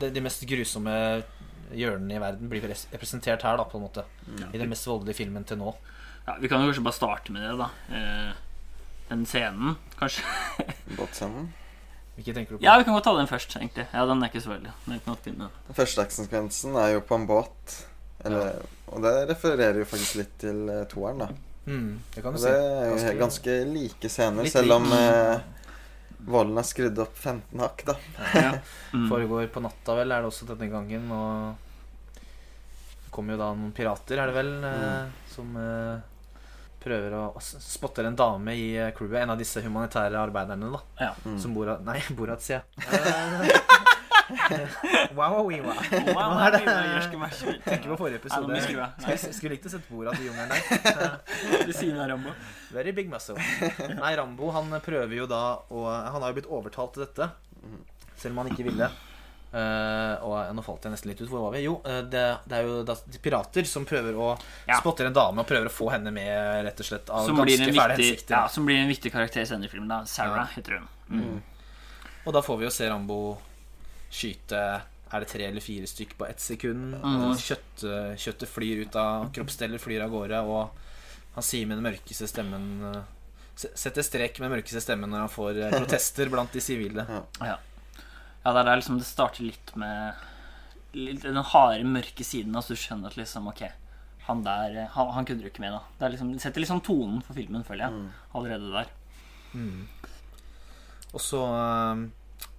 det, De mest grusomme hjørnene i verden blir representert her, da, på en måte. I den mest voldelige filmen til nå.
Ja, vi kan jo kanskje bare starte med det, da. Eh, den scenen, kanskje.
Båtscenen.
Hvilke tenker du på?
Ja, vi kan godt ta den først, egentlig. Ja, den er ikke så veldig. Den
første actionsekvensen er jo på en båt. Eller, Og det refererer jo faktisk litt til eh, toeren, da.
Mm, det kan
Og
du
det er jo
Ganske-
ganske like scener,
Litt
selv om eh, volden er skrudd opp 15 hakk, da.
Ja. Mm.
Foregår på natta, vel, er det også denne gangen. Og det kommer jo da noen pirater, er det vel, mm. som eh, prøver å spotter en dame i eh, crewet. En av disse humanitære arbeiderne, da.
Ja.
Mm.
Som Borat Nei, Borat, sier jeg. wow, wow, wow.
Wow,
er Tenker på forrige episode.
Nei.
Skulle, skulle likt å sett bordet til jungelen der.
Ved siden av Rambo.
Very big muscle. Nei, Rambo han prøver jo da å Han har jo blitt overtalt til dette, selv om han ikke ville. Uh, og nå falt jeg nesten litt ut. Hvor var vi? Jo, eh, det, det er jo da de pirater som prøver å
Ja.
spotter en dame og prøver å få henne med, rett og slett, av
Som blir,
ganske
en
fæle
viktig,
hensikter.
ja, som blir en viktig karakter senere i filmen. da Sarah heter hun. Mm.
Og da får vi jo se Rambo skyte Er det tre eller fire stykk på ett sekund?
Mm.
Kjøtt, kjøttet flyr ut av Kroppsdeler flyr av gårde, og han sier med den mørkeste stemmen eh, Setter strek med den mørkeste stemmen når han får eh, protester blant de sivile.
Ja. ja, det er liksom det starter litt med litt, den harde, mørke siden. Altså du skjønner at liksom Ok, han der eh, Han, han kødder ikke med, da. Det, er liksom, det setter liksom tonen for filmen, føler jeg. Allerede der.
Og så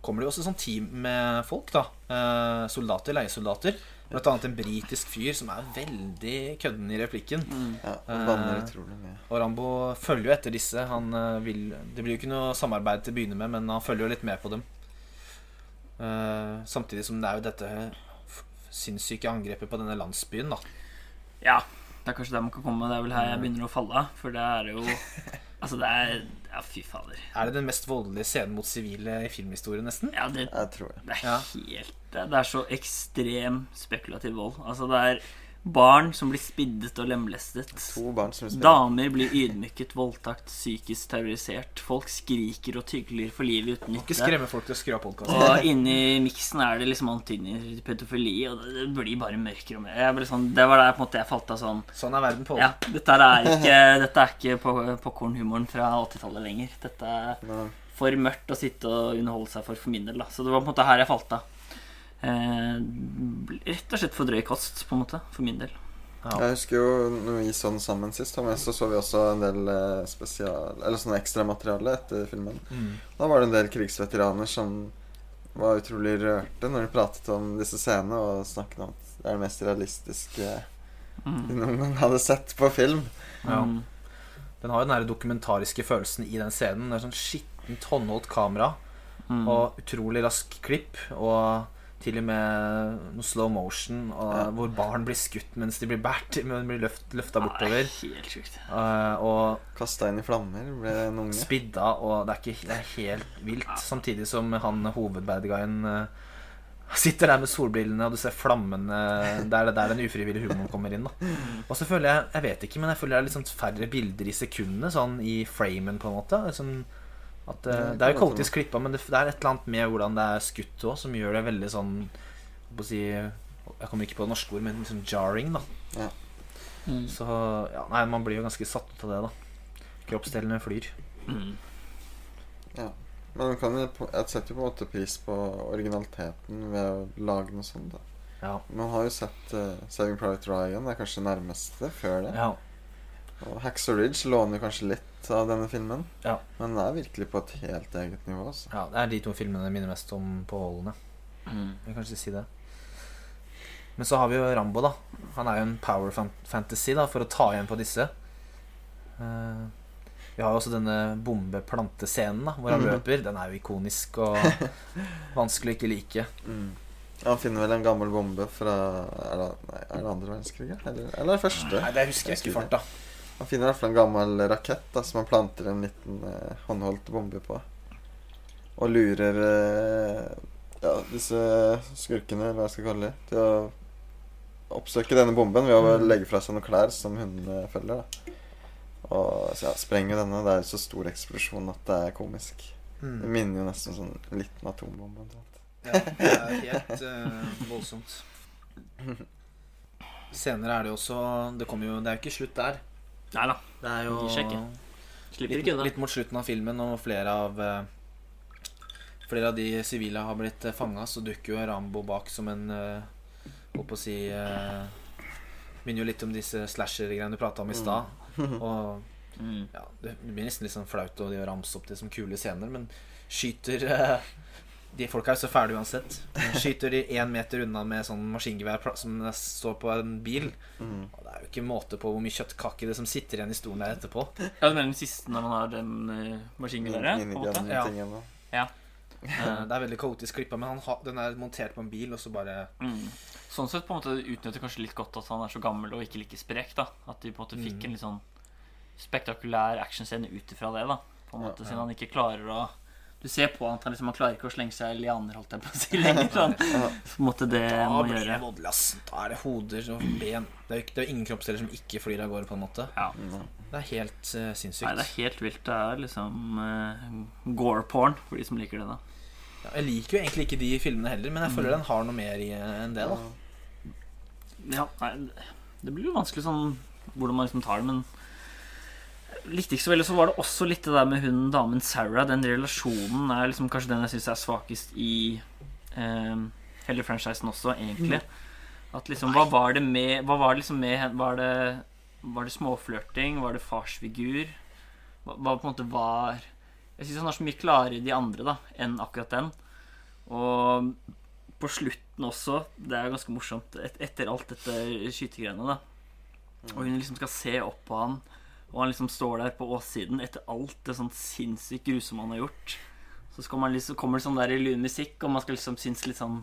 kommer det jo også sånn team med folk, da. Eh, soldater, leiesoldater. Blant annet en britisk fyr som er veldig kødden i replikken.
Ja, og banner
Eh,
utrolig mye.
Og Rambo følger jo etter disse. Han eh, vil, det blir jo ikke noe samarbeid til å begynne med, men han følger jo litt med på dem. Eh, samtidig som det er jo dette sinnssyke angrepet på denne landsbyen, da.
Ja, det er kanskje der man kan komme. Det er vel her jeg begynner å falle av. For det er jo Altså, det er Ja, fy fader.
Er det den mest voldelige scenen mot sivile i filmhistorien, nesten?
Ja, det,
Jeg tror jeg.
det er helt det, det er så ekstrem spekulativ vold. Altså, det er barn som blir spiddet og lemlestet.
To barn som spiller.
Damer blir ydmyket, voldtakt, psykisk terrorisert. Folk skriker og tygler for livet uten
Ikke skremme folk til å skru av podkasten.
Og inni miksen er det liksom antydninger til pedofili, og det det blir bare mørkere og mer. Sånn, det var der på en måte jeg falt av sånn
Sånn er verden på.
Ja, dette er ikke, dette er ikke popkornhumoren fra 80-tallet lenger. Dette er for mørkt å sitte og underholde seg for for min del. Da. Så det var på en måte her jeg falt av. Eh, rett og slett for drøy kost, på en måte, for min del.
Jeg husker jo når vi så den sammen sist, så så vi også en del eh, spesial... Eller sånn ekstramateriale etter filmen.
Mm.
Da var det en del krigsveteraner som var utrolig rørte når de pratet om disse scenene og snakket om at det er det mest realistiske de noen gang hadde sett på film.
Ja.
Mm.
Den har jo den der dokumentariske følelsen i den scenen. Det er sånn skittent håndholdt kamera
Mm.
og utrolig rask klipp. Og til og med noe slow motion og,
Ja.
hvor barn blir skutt mens de blir bært men blir løft, løfta
Ja, det
bortover.
er helt sjukt.
Uh, og
Kasta inn i flammer ble en unge.
spidda, og det er, ikke, det er helt vilt. Samtidig som han hovedbadguyen uh, sitter der med solbrillene, og du ser flammene Det er der den ufrivillige humoren kommer inn. da Og så føler jeg Jeg vet ikke, men jeg føler det er litt sånn færre bilder i sekundene, sånn i framen, på en måte. Sånn at, eh, det er jo kaotisk klippa, men det, det er et eller annet med hvordan det er skutt òg, som gjør det veldig sånn å si, Jeg kommer ikke på det norske ord, men liksom jarring, da.
Ja.
Mm.
Så ja, nei, man blir jo ganske satt ut av det, da. Kroppsdelene flyr.
Mm.
Men man kan jeg setter jo på en måte pris på originaliteten ved å lage noe sånt. da
Ja.
Man har jo sett uh, Saving Private Ryan. Det er kanskje det nærmeste før det.
ja.
Og Hacksaw Ridge låner kanskje litt av denne filmen.
Ja.
Men den er virkelig på et helt eget nivå. Altså.
Ja, det er de to filmene jeg minner mest om på holdene
Mm.
Jeg kan kanskje si det. Men så har vi jo Rambo, da. Han er jo en power fantasy da, for å ta igjen på disse. Uh, vi har jo også denne bombeplantescenen da, hvor han
mm.
løper. Den er jo ikonisk og vanskelig å ikke like.
Mm. Han finner vel en gammel bombe fra Er det, nei, er det andre verdenskrig? Eller, eller første?
Nei, Det husker jeg ikke i farta.
Han finner i hvert fall en gammel rakett da, som han planter en liten eh, håndholdt bombe på. Og lurer eh, ja, disse skurkene, eller hva jeg skal kalle det, til å oppsøke denne bomben ved å
Mm.
legge fra seg noen klær som hundene følger. da Og så ja, sprenger denne. Det er jo så stor eksplosjon at det er komisk. Det minner jo nesten sånn en liten atombombe.
Ja, det er helt uh, voldsomt. Senere er det jo også Det kommer jo Det er jo ikke slutt der.
Nei da.
Det er jo litt,
ikke
litt mot slutten av filmen, og flere av eh, Flere av de sivile har blitt uh, fanga, så dukker jo Rambo bak som en uh, Holdt på å si uh, Minner jo litt om disse slasher-greiene du prata om i stad. Og
Mm.
ja, det blir nesten litt sånn flaut å ramse opp det som kule scener, men skyter eh, De folka er så fæle uansett. De Skyter de én meter unna med sånn maskingevær som står på en bil.
Mm.
Og det er jo ikke måte på hvor mye kjøttkake det som sitter igjen i stolen der etterpå.
Ja, du mener den siste når man har den uh, maskingeværet?
Ja.
Ja.
Ja.
Eh, Det er veldig kaotisk klippa, men han har, den er montert på en bil, og så bare
Mm. Sånn sett på en måte utnytter kanskje litt godt at han er så gammel og ikke like sprek. da At de på en måte fikk en litt sånn spektakulær actionscene ut ifra det. da På en måte Siden han ikke klarer å Du ser på han at han liksom Han klarer ikke å slenge seg i lianer, holdt jeg på å si, lenger. Sånn. Så måte det
Da
må gjøre.
voldelig, ass. Da er det hoder og ben. Det er jo ikke- det er ingen kroppsdeler som ikke flyr av gårde, på en måte.
Ja.
Det er helt uh, sinnssykt.
Nei, det er helt vilt. Det er liksom uh, gore-porn, for de som liker det. da
Ja, jeg liker jo egentlig ikke de filmene heller, men jeg føler den har noe mer i eh, enn det. da
Ja, nei, det blir jo vanskelig sånn hvordan man liksom tar det, men likte ikke så veldig. Så var det også litt det der med hun damen Sarah. Den relasjonen er liksom kanskje den jeg syns er svakest i eh, hele franchisen også, egentlig. At liksom, hva var det med Hva var det liksom med Var det, var det småflørting? Var det farsfigur? Hva, hva på en måte var Jeg syns han er så mye klarere de andre da enn akkurat den. Og på slutten også, det er ganske morsomt, et, etter alt dette skytegreiene, da. Og hun liksom skal se opp på han, og han liksom står der på åssiden etter alt det sånn sinnssykt grusomme han har gjort. Så skal man liksom, kommer det sånn der lun musikk, og man skal liksom synes litt sånn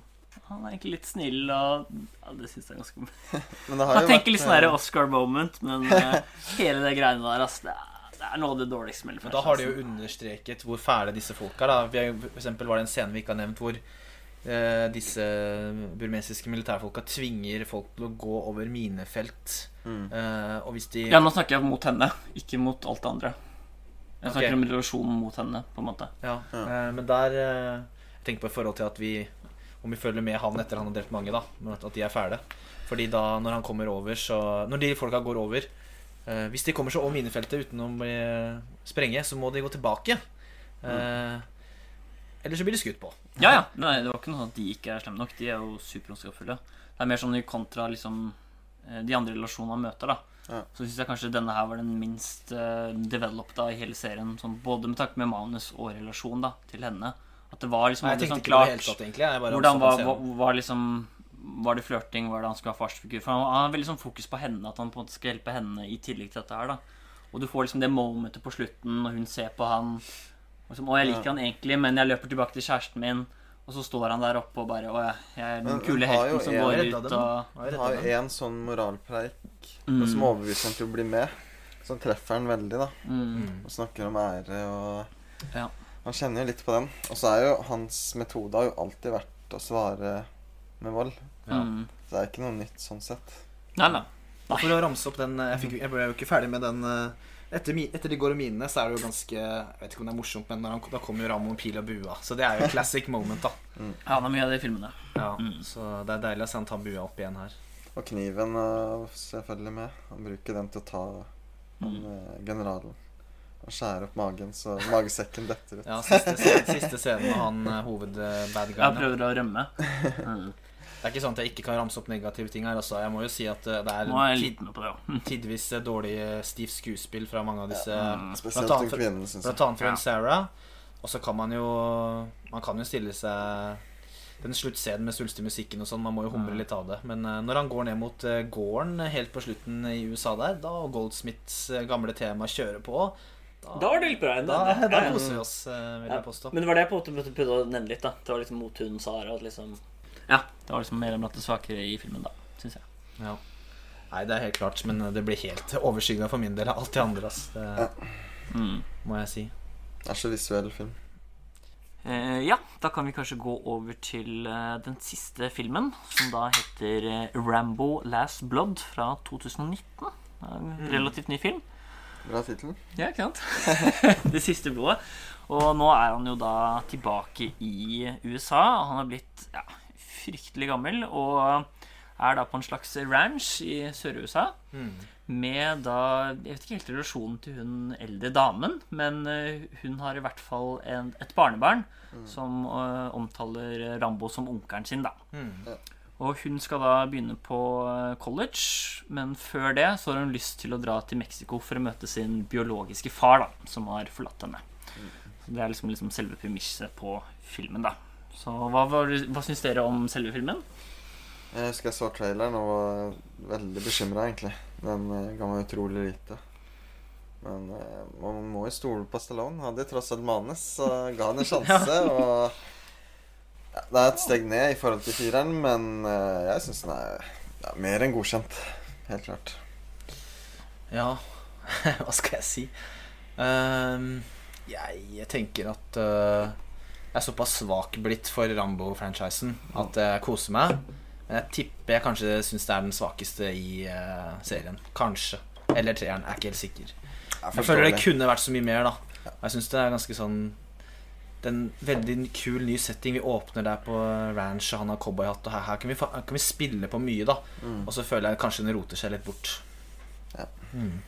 Han er egentlig litt snill, og ja, Det syns jeg er ganske
Men det har
Man
jo
tenker litt sånn
eh,
der Oscar moment, men eh, hele det greiene der, altså, det er, det er noe av det dårligste med
Men da har de jo understreket hvor fæle disse folka er. da. Er, for eksempel var det en scene vi ikke har nevnt, hvor eh, disse burmesiske militærfolka tvinger folk til å gå over minefelt.
Mm.
Eh, og hvis de
Ja, nå snakker jeg mot henne, ikke mot alt det andre. Jeg snakker
okay.
om relasjonen mot henne, på en måte.
Ja,
Ja.
Uh, men der uh, Jeg tenker på i forhold til at vi Om vi følger med han etter han har drept mange, da. At, at de er fæle. Fordi da, når han kommer over, så Når de folka går over eh, Hvis de kommer seg over minefeltet uten å bli sprenge, så må de gå tilbake. Mm. Eller så blir de skutt på.
Ja, ja. Nei, det var ikke noe sånn at de ikke er slemme nok. De er jo superondskapsfulle. Det er mer sånn i kontra liksom de andre relasjonene han møter, da.
Ja.
Så syns jeg kanskje denne her var den minst uh, developed i hele serien. Sånn, både med tanke med manus og relasjon da, til henne. At det var liksom
Nei,
sånn klart
tatt,
hvordan var, var, var liksom Var det flørting? Var det han skulle ha farsfigur? For han han har veldig sånn fokus på henne, at han på en måte skal hjelpe henne i tillegg til dette her. da Og du får liksom det momentet på slutten når hun ser på han og liksom, 'Å, jeg liker
Ja.
han egentlig, men jeg løper tilbake til kjæresten min'. Og så står han der oppe og bare 'Å, jeg, jeg er den
Men
kule helten som går ut
dem.
og
Han har jo en sånn moralpreik
Mm.
som overbeviser han til å bli med. Som treffer han veldig, da.
mm.
Og snakker om ære og
Ja.
Han kjenner jo litt på den. Og så er jo hans metode har jo alltid vært å svare med vold.
Ja.
Mm.
Så det er ikke noe nytt sånn sett.
Nei, nei.
For å ramse opp den eh, Jeg, fikk, jeg ble jo ikke ferdig med den eh, etter, etter de går og minene, så er det jo ganske Jeg vet ikke om det er morsomt, men når han, da kommer jo Ramon pil og bua. Så det er jo classic moment, da.
Ja, det er mye av det i filmene.
Ja,
Mm.
Så det er deilig å se han ta bua opp igjen her.
Og kniven er selvfølgelig med. Han bruker den til å ta han,
Mm.
eh, generalen. Han skjærer opp magen, så magesekken detter ut.
Ja, Siste, siste scenen med han hovedbadguyen. hoved-bad
Jeg
guyen.
prøver å rømme. Mm.
Det er ikke sånn at jeg ikke kan ramse opp negative ting her. Altså. Jeg må jo si at eh, det er
er jeg
tid,
litt med på det òg.
tidvis eh, dårlig eh, stivt skuespill fra mange av disse
Mm.
Spesielt
Blant annet
den kvinnen, syns
Blant
jeg.
annet fra
Ja.
Sarah. Og så kan man jo Man kan jo stille seg den sluttscenen med svulstig musikken og sånn, man må jo humre
Mm.
litt av det. Men når han går ned mot gården helt på slutten i USA der, da og Goldsmiths gamle tema kjører på, da,
Da var det litt bra.
da, da
Ja, ja.
koser vi oss, vil
Ja,
jeg påstå.
Men det var det jeg på en måte prøvde å nevne litt. da Det var liksom mot hunden Sara. Liksom Ja, det var liksom mer blant det svakere i filmen, da, syns jeg.
Ja. Nei, det er helt klart, men eh, det blir helt overskygga for min del av alt det andre. Ass. Det
Ja.
Mm.
må jeg si.
Det er så visuell film.
Eh, ja, da kan vi kanskje gå over til eh, den siste filmen, som da heter eh, Rambo Last Blood fra 2019. Det er En relativt ny film.
Bra tittel.
Ja, ikke sant? det siste blodet. Og nå er han jo da tilbake i USA. Han har blitt ja, fryktelig gammel og er da på en slags ranch i Sør-USA. Med da Jeg vet ikke helt relasjonen til hun eldre damen, men eh, hun har i hvert fall en, et barnebarn som uh, omtaler Rambo som onkelen sin, da. Og hun skal da begynne på eh, college, men før det så har hun lyst til å dra til Mexico for å møte sin biologiske far, da, som har forlatt henne. Så Det er liksom, liksom selve premisset på filmen, da. Så hva, hva, hva syns dere om selve filmen?
Jeg husker jeg så traileren og var veldig bekymra, egentlig. Den eh, ga meg utrolig lite. Men eh, man må jo stole på Stallone. Hadde tross alt manus, så ga han en sjanse. Og ja, det er et steg ned i forhold til fireren, men eh, jeg syns den er ja, mer enn godkjent. Helt klart.
Ja, hva skal jeg si? Ehm, jeg, jeg tenker at eh, jeg er såpass svak blitt for Rambo-franchisen at jeg koser meg. Men jeg tipper jeg kanskje syns det er den svakeste i uh, serien. Kanskje. Eller treeren. Jeg er ikke helt sikker. Jeg føler det kunne vært så mye mer, da. Og jeg syns det er ganske sånn Det er en veldig kul ny setting. Vi åpner der på ranch, og han har cowboyhatt, og her, her, kan vi, her kan vi spille på mye, da. Og så føler jeg kanskje den roter seg litt bort.
Ja.
Mm.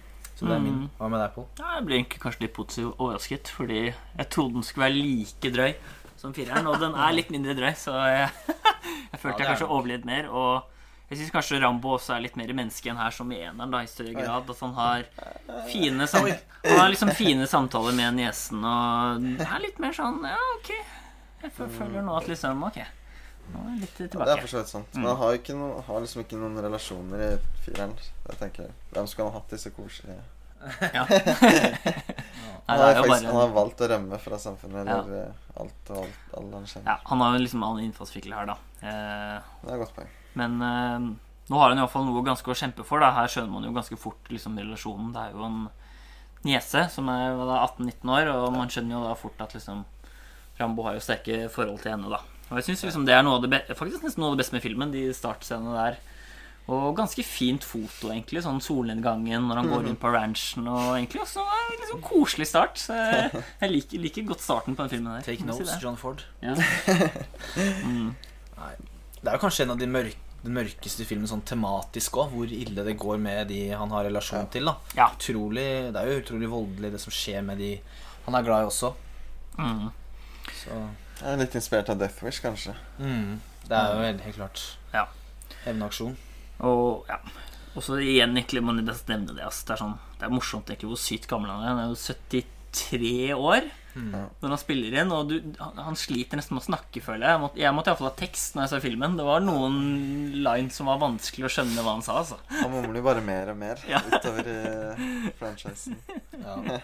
Så det er min.
Mm.
Hva med deg, Pål?
Ja, Jeg ble kanskje litt positivt overrasket, fordi jeg trodde den skulle være like drøy som fireren, og den er litt mindre drøy, så jeg, jeg følte
Ja,
jeg kanskje overlevde mer. Og jeg syns kanskje Rambo også er litt mer menneske enn her, som i eneren, da, i større grad. At han har fine, sam han har liksom fine samtaler med niesen, og det er litt mer sånn Ja, ok. Jeg føler nå at liksom Ok, nå er Ja, litt
Det er for så vidt sant.
Mm.
Men han har, noe, har liksom ikke noen relasjoner i fireren. Jeg tenker, Hvem skulle han hatt disse koselige
Ja. Nei,
Han har, faktisk,
bare
han har valgt å rømme fra samfunnet, eller ja. alt og alt alle han kjenner.
ja, Han har jo liksom annen innfallsvinkel her, da. Eh,
Det er et godt poeng.
Men eh, nå har han iallfall noe ganske å kjempe for. Da. Her skjønner man jo ganske fort liksom, relasjonen. Det er jo en niese som er 18-19 år, og man skjønner jo da fort at liksom, Rambo har jo sterke forhold til henne. da Og jeg synes liksom det er noe av det be faktisk nesten noe av det beste med filmen, de startscenene der. Og ganske fint foto, egentlig. Sånn solnedgangen når han går rundt på ranchen. Og egentlig også en sånn koselig start. Så jeg, liker, liker godt starten på den filmen. her
Take notes,
si.
John Ford.
Ja. Mm.
Nei. Det er jo kanskje en av de mørke den mørkeste filmen sånn tematisk òg, hvor ille det går med de han har relasjon til. da
Ja.
Utrolig, Det er jo utrolig voldelig, det som skjer med de han er glad i også.
Mm.
Så
Jeg er litt inspirert av Death Wish, kanskje.
mm, Det er jo helt, helt klart
Ja.
hevnaksjon.
Og ja så igjen egentlig må jeg nevne det Altså. Det er sånn Det er morsomt egentlig hvor sykt gammel han er Han er jo 73 år
mm.
Når han spiller inn Og du, han, han sliter nesten med å snakke føler jeg Jeg måtte, jeg måtte i hvert fall ha tekst når jeg så filmen Det var noen lines som var vanskelig å skjønne hva han sa altså.
Han mumler jo bare mer og mer
Ja.
utover i franchisen.
Ja.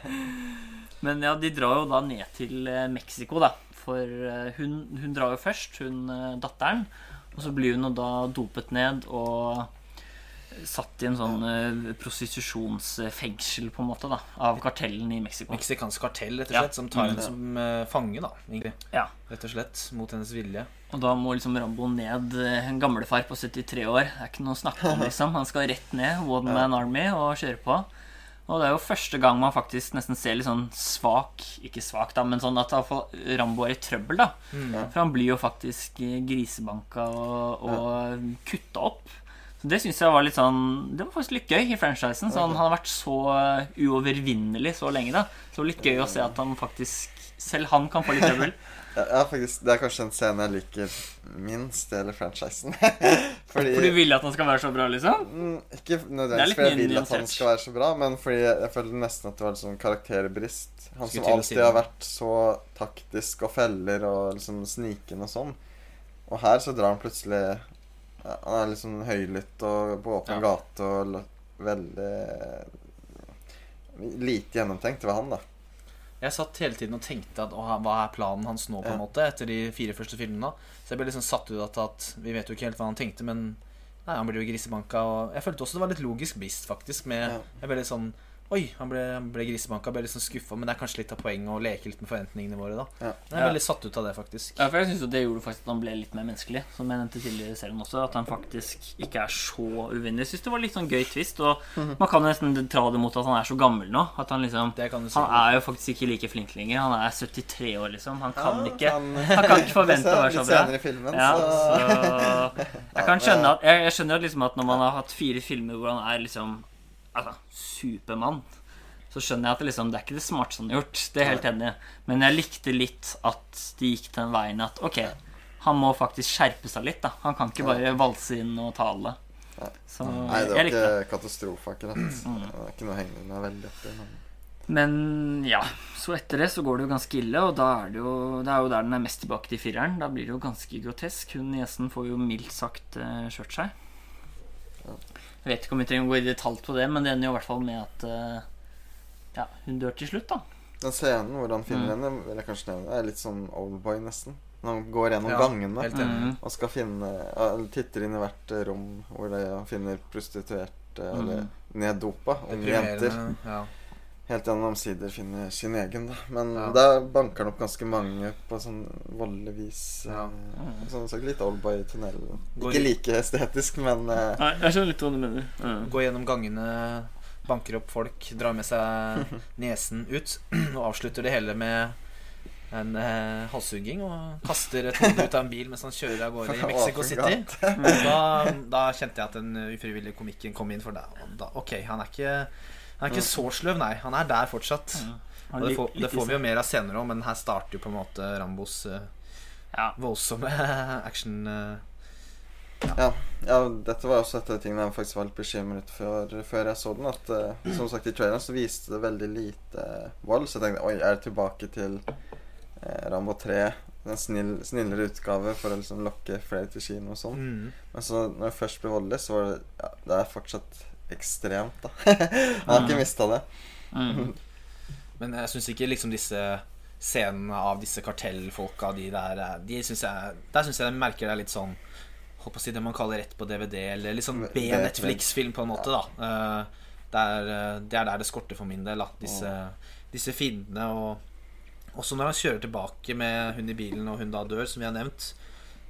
Men ja, de drar jo da ned til eh, Mexico da For eh, hun, hun drar jo først Hun, eh, datteren Og så blir hun jo da dopet ned Og satt i en sånn prostitusjonsfengsel på en måte da Av kartellen i Mexico
Meksikansk kartell, rett og
Ja.
slett, som tar
Mm.
henne som fange, da. Egentlig.
Ja
Rett og slett. Mot hennes vilje.
Og da må liksom Rambo ned En gamlefar på 73 år Det er ikke noe å snakke om liksom Han skal rett ned One Man Army og kjøre på Og det er jo første gang man faktisk nesten ser litt sånn svak Ikke svak da, men sånn at Rambo er i trøbbel da. For han blir jo faktisk grisebanka og, og kutta opp. Så det synes jeg var litt sånn Det var faktisk litt gøy i franchisen. Så han har vært så uovervinnelig så lenge da. Så litt gøy å se at han faktisk Selv han kan få litt trøbbel.
Ja, ja, faktisk, Det er kanskje en scene jeg liker minst hele franchisen. fordi
For du vil at han skal være så bra liksom
mm, Ikke nødvendigvis fordi jeg vil at han skal være så bra, men fordi jeg, følte nesten at det var sånn karakterbrist. Han som alltid har vært så taktisk og feller og liksom snikende og sånn. Og her så drar han plutselig ja, Han er liksom høylytt og på åpen
Ja.
gate og veldig Lite gjennomtenkt ved han, da.
Jeg satt hele tiden og tenkte at hva er planen hans nå, på en måte, etter de fire første filmene. Så jeg ble liksom satt ut av at, vi vet jo ikke helt hva han tenkte, men nei, han blir jo grisebanka. Og jeg følte også det var litt logisk brist, faktisk. Med. Jeg ble litt sånn Oi, han ble, han ble grisebanka. Ble litt sånn skuffa, men det er kanskje litt av poenget å leke litt med forventningene våre, da.
Ja.
Jeg er
Ja.
veldig satt ut av det, faktisk.
Ja, for jeg synes jo Det gjorde faktisk at han ble litt mer menneskelig. Som jeg nevnte tidligere i serien også At han faktisk ikke er så uvinnelig. Jeg synes det var litt sånn gøy twist. Og man kan jo nesten dra det mot at han er så gammel nå. At Han liksom
Det kan du si.
Han er jo faktisk ikke like flink lenger. Han er 73 år, liksom. Han kan
Ja,
ikke
han-
Han kan ikke forvente å være så
Litt
bra.
senere i filmen,
Ja,
så
så Jeg kan skjønne at Jeg, jeg skjønner at liksom at når man har hatt fire filmer hvor han er liksom Altså, Supermann så skjønner jeg at det, liksom, det er ikke det smarteste han har gjort. Det er helt enig. Men jeg likte litt at de gikk den veien at ok, han må faktisk skjerpe seg litt. da Han kan ikke bare valse inn og tale. Så
Nei, det var ikke katastrofe, akkurat. Det er ikke noe hengende henge meg veldig opp. Men...
Men ja, så etter det så går det jo ganske ille, og da er det jo Det er jo der den er mest tilbake til fireren. Da blir det jo ganske grotesk. Hun niesen får jo mildt sagt uh, kjørt seg. Jeg vet ikke om vi trenger å gå i detalj på det, men det ender jo i hvert fall med at eh, ja, hun dør til slutt, da.
Den scenen hvor han finner
Mm.
henne, vil jeg kanskje nevne, er litt sånn Oldboy, nesten. Når han går gjennom
Ja,
gangene.
Mm.
og skal finne Eller titter inn i hvert eh, rom hvor de finner prostituerte eller
Mm.
neddopa unge jenter.
Ja.
Helt gjennom omsider finner sin egen, da. Men
Ja.
der banker han opp ganske mange på sånn voldelig vis.
Ja.
eh, Sånn sagt litt Oldboy-tunnel. Ikke like estetisk, men uh,
Nei, jeg skjønner litt hva du mener. Mm.
Gå gjennom gangene, banker opp folk, drar med seg nesen ut, og avslutter det hele med en eh, halshugging og kaster et hode ut av en bil mens han kjører av gårde i Mexico City. Da, da kjente jeg at den ufrivillige komikken kom inn, for da, da Ok, han er ikke han er ikke så sløv, nei. Han er der fortsatt. Og det, får, det får vi jo mer av senere òg, men her starter jo på en måte Rambos eh,
Ja.
voldsomme action. eh.
Ja, ja, dette var også et av de tingene jeg faktisk var litt bekymret for før jeg så den. At uh, som sagt i traileren så viste det veldig lite vold. Så jeg tenkte oi, er det tilbake til uh, Rambo 3? En snill, snillere utgave for å liksom lokke flere til kino og sånn.
Mm.
Men så når det først ble voldelig, så var det ja, Det er fortsatt ekstremt, da. Han har ikke mista det.
Mm.
Men jeg syns ikke liksom disse scenene av disse kartellfolka de der, eh, de synes jeg, Der syns jeg jeg merker det er litt sånn Håper å si det man kaller rett på DVD, eller litt sånn B-Netflix-film, på en måte, da. Eh, Det er, eh, det er der det skorter for min del, da. Disse, disse fiendene og Også når han kjører tilbake med hun i bilen, og hun da dør, som vi har nevnt,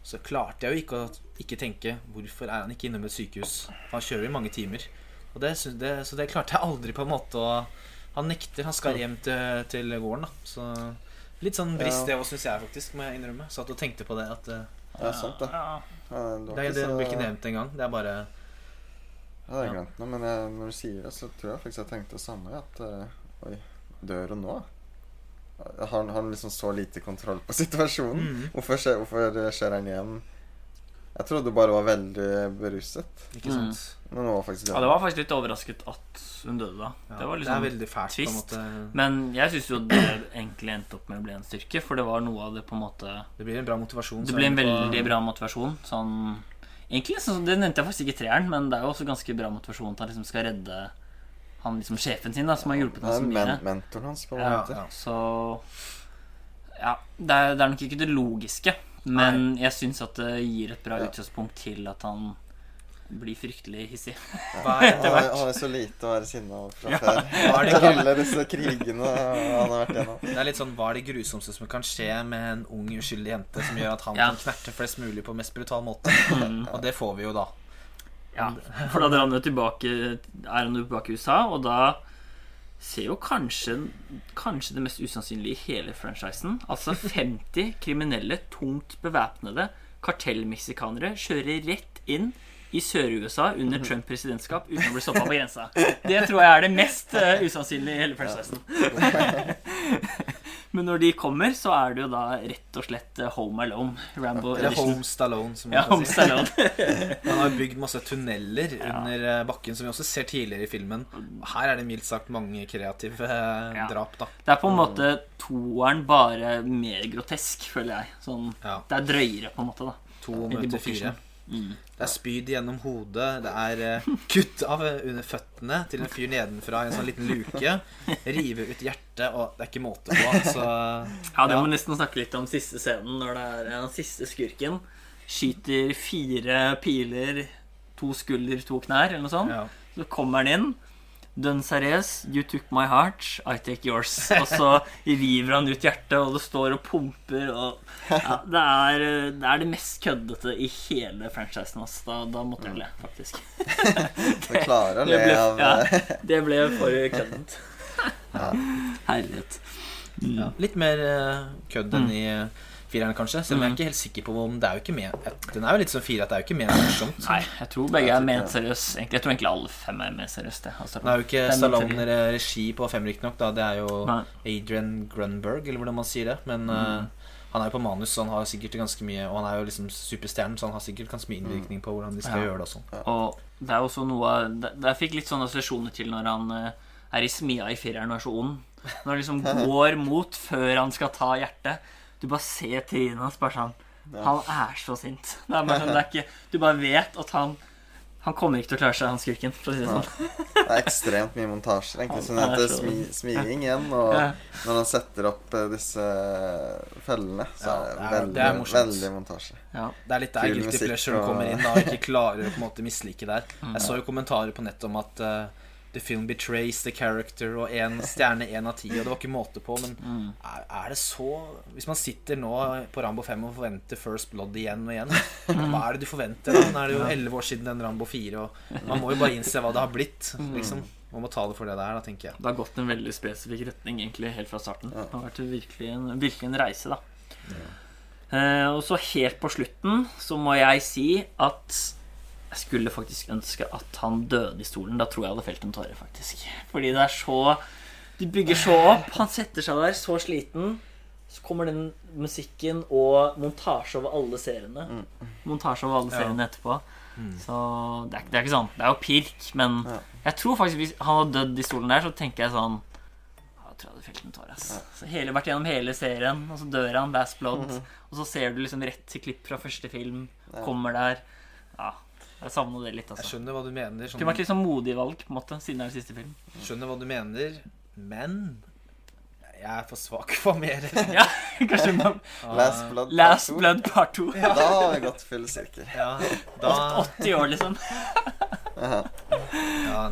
så klarte jeg jo ikke å ikke tenke Hvorfor er han ikke innom et sykehus? For han kjører i mange timer. Og det, det, så det klarte jeg aldri på en måte å Han nekter. Han skal hjem til, til gården, da. Så litt sånn brist,
Ja.
det òg, syns jeg faktisk, må jeg innrømme. Satt og tenkte på det at det
Ja, sant det.
Ja.
Det, var
det, blir ikke nevnt engang. Det er bare
Ja, det er jeg glemt nå, men jeg, når du sier det, så tror jeg faktisk jeg tenkte det samme. At eh, oi, dør hun nå? Har han, har liksom så lite kontroll på situasjonen?
Mm.
Hvorfor, skjer, hvorfor skjer han hjem? Jeg trodde hun bare var veldig beruset.
Ikke sant?
Men hun var faktisk
ja, det var faktisk litt overrasket at hun døde da.
Ja,
det var
det
liksom
er veldig fælt, på en måte.
Men jeg syns jo det egentlig endte opp med å bli en styrke, for det var noe av det på en måte
Det blir en bra motivasjon.
Det blir en
på-
veldig bra motivasjon. Sånn Egentlig, så, Det nevnte jeg faktisk ikke treeren, men det er jo også ganske bra motivasjon til at han liksom skal redde han liksom sjefen sin, da, som har hjulpet
Det
ham så
men,
mye.
mentoren hans, på en
Ja,
måte.
ja.
Så Ja, det er, det er nok ikke det logiske, men jeg syns at det gir et bra
Ja.
utgangspunkt til at han blir fryktelig hissig.
Ja. er,
Han har- han er så lite å være sinna over fra før.
er det
Etter alle disse krigene han har vært gjennom.
Det er litt sånn Hva er det grusomste som kan skje med en ung, uskyldig jente som gjør at han
Ja.
kan knerte flest mulig på mest brutal måte? Og det får vi jo da.
Ja, for da drar han jo tilbake Er han jo tilbake i USA, og da ser jo kanskje Kanskje det mest usannsynlige i hele franchisen. Altså 50 kriminelle, tungt bevæpnede kartellmeksikanere kjører rett inn i Sør-USA under Trump presidentskap uten å bli stoppa på grensa. Det tror jeg er det mest eh, usannsynlige i hele franchisen. Men når de kommer, så er det jo da rett og slett eh, Home Alone. Rambo
Eller. Home Stallone, som vi
Ja,
kan si. Han har bygd masse tunneler under eh, bakken, som vi også ser tidligere i filmen. Her er det mildt sagt mange kreative eh,
Ja.
drap, da.
Det er på en måte toeren bare mer grotesk, føler jeg. Sånn,
Ja.
Det er drøyere, på en måte. da
To møter
Booker.
Fire. Det er spyd gjennom hodet, det er uh, kutt av eh, under føttene til en fyr nedenfra i en sånn liten luke. Rive ut hjertet, og det er ikke måte på. Så
Ja, det må nesten snakke litt om siste scenen, når det er den siste skurken. Skyter fire piler, to skulder, to knær, eller noe sånt.
ja.
Så kommer han inn, Dønn seriøs. You took my heart, I take yours. Og så river han ut hjertet, og det står og pumper og ja, det, er, det er det mest køddete i hele franchisen. hans. Da, da måtte jeg le, faktisk.
Klarer å
Det
le av
ja,
eh,
det ble for køddent. Herlighet.
Ja, litt mer eh, kødd enn
Mm.
i eh, fireren, kanskje. Selv om jeg er ikke helt sikker på om det er jo ikke med Den er jo litt som fire, at det er jo ikke ment morsomt.
Nei, jeg tror begge er ment seriøst. Jeg tror egentlig alle fem er ment seriøst. det. Altså,
Det er jo ikke Stallone regi på fem, riktignok. Det er jo
Nei.
Adrian Grunberg, eller hvordan man sier det. Men eh, han er jo på manus, så han har sikkert ganske mye Og han er jo liksom superstjernen, så han har sikkert ganske mye innvirkning på hvordan de skal
Ja.
gjøre det og sånn.
Og det er også noe Jeg fikk litt sånne assosiasjoner til når han eh, er i smia i fireren og er så ond. Når han liksom går mot før han skal ta hjertet. Du bare ser trynet hans bare sånn Han er så sint. Det er bare sånn, det er ikke, du bare vet at han Han kommer ikke til å klare seg, han skurken. For å si det sånn.
Det er ekstremt mye montasjer, egentlig. Som
sånn er
heter
så-
smi, smiging igjen. Og
Ja.
når han setter opp eh, disse fellene, så
Ja,
er det
det er-
veldig,
det er
veldig montasje.
Ja.
Det er litt der
Kul
guilty pleasure
og-
kommer inn da, og ikke klarer å på en måte mislike der.
Mm.
Jeg så jo kommentarer på nettet om at eh, The film betrays the character, og én stjerne én av ti, og det var ikke måte på, men
Mm.
er, er det så Hvis man sitter nå på Rambo 5 og forventer First Blood igjen og igjen,
Mm.
hva er det du forventer? da? Nå er det jo elleve år siden den Rambo 4, og man må jo bare innse hva det har blitt.
Mm.
Liksom. Man må ta det for det det er, da, tenker jeg.
Det har gått en veldig spesifikk retning egentlig helt fra starten. Det har vært virkelig en, virkelig en reise, da. Eh, og så helt på slutten så må jeg si at jeg skulle faktisk ønske at han døde i stolen. Da tror jeg jeg hadde felt en tåre, faktisk. Fordi det er så De bygger så opp. Han setter seg der så sliten. Så kommer den musikken og montasje over alle seriene. Montasje over alle
Ja.
seriene etterpå. Så det er, ikke- det er ikke sånn. Det er jo pirk, men jeg tror faktisk hvis han hadde dødd i stolen der, så tenker jeg sånn Jeg tror jeg hadde felt en tåre. Altså. Så hele, vært gjennom hele serien, og så dør han, Last Blood. Og så ser du liksom rett til klipp fra første film. Kommer der. Ja, jeg savna det litt,
Jeg
altså.
skjønner hva du mener,
Det
sånn,
kunne vært litt sånn modig valg, på en måte, siden det er siste film.
skjønner hva du mener, men jeg er for svak for mer.
Ja, kanskje man...
Last Blood
Last
Part
Blood Part 2.
Ja. Da har vi gått full sirkel.
Ja, da
80 år, liksom.
ja,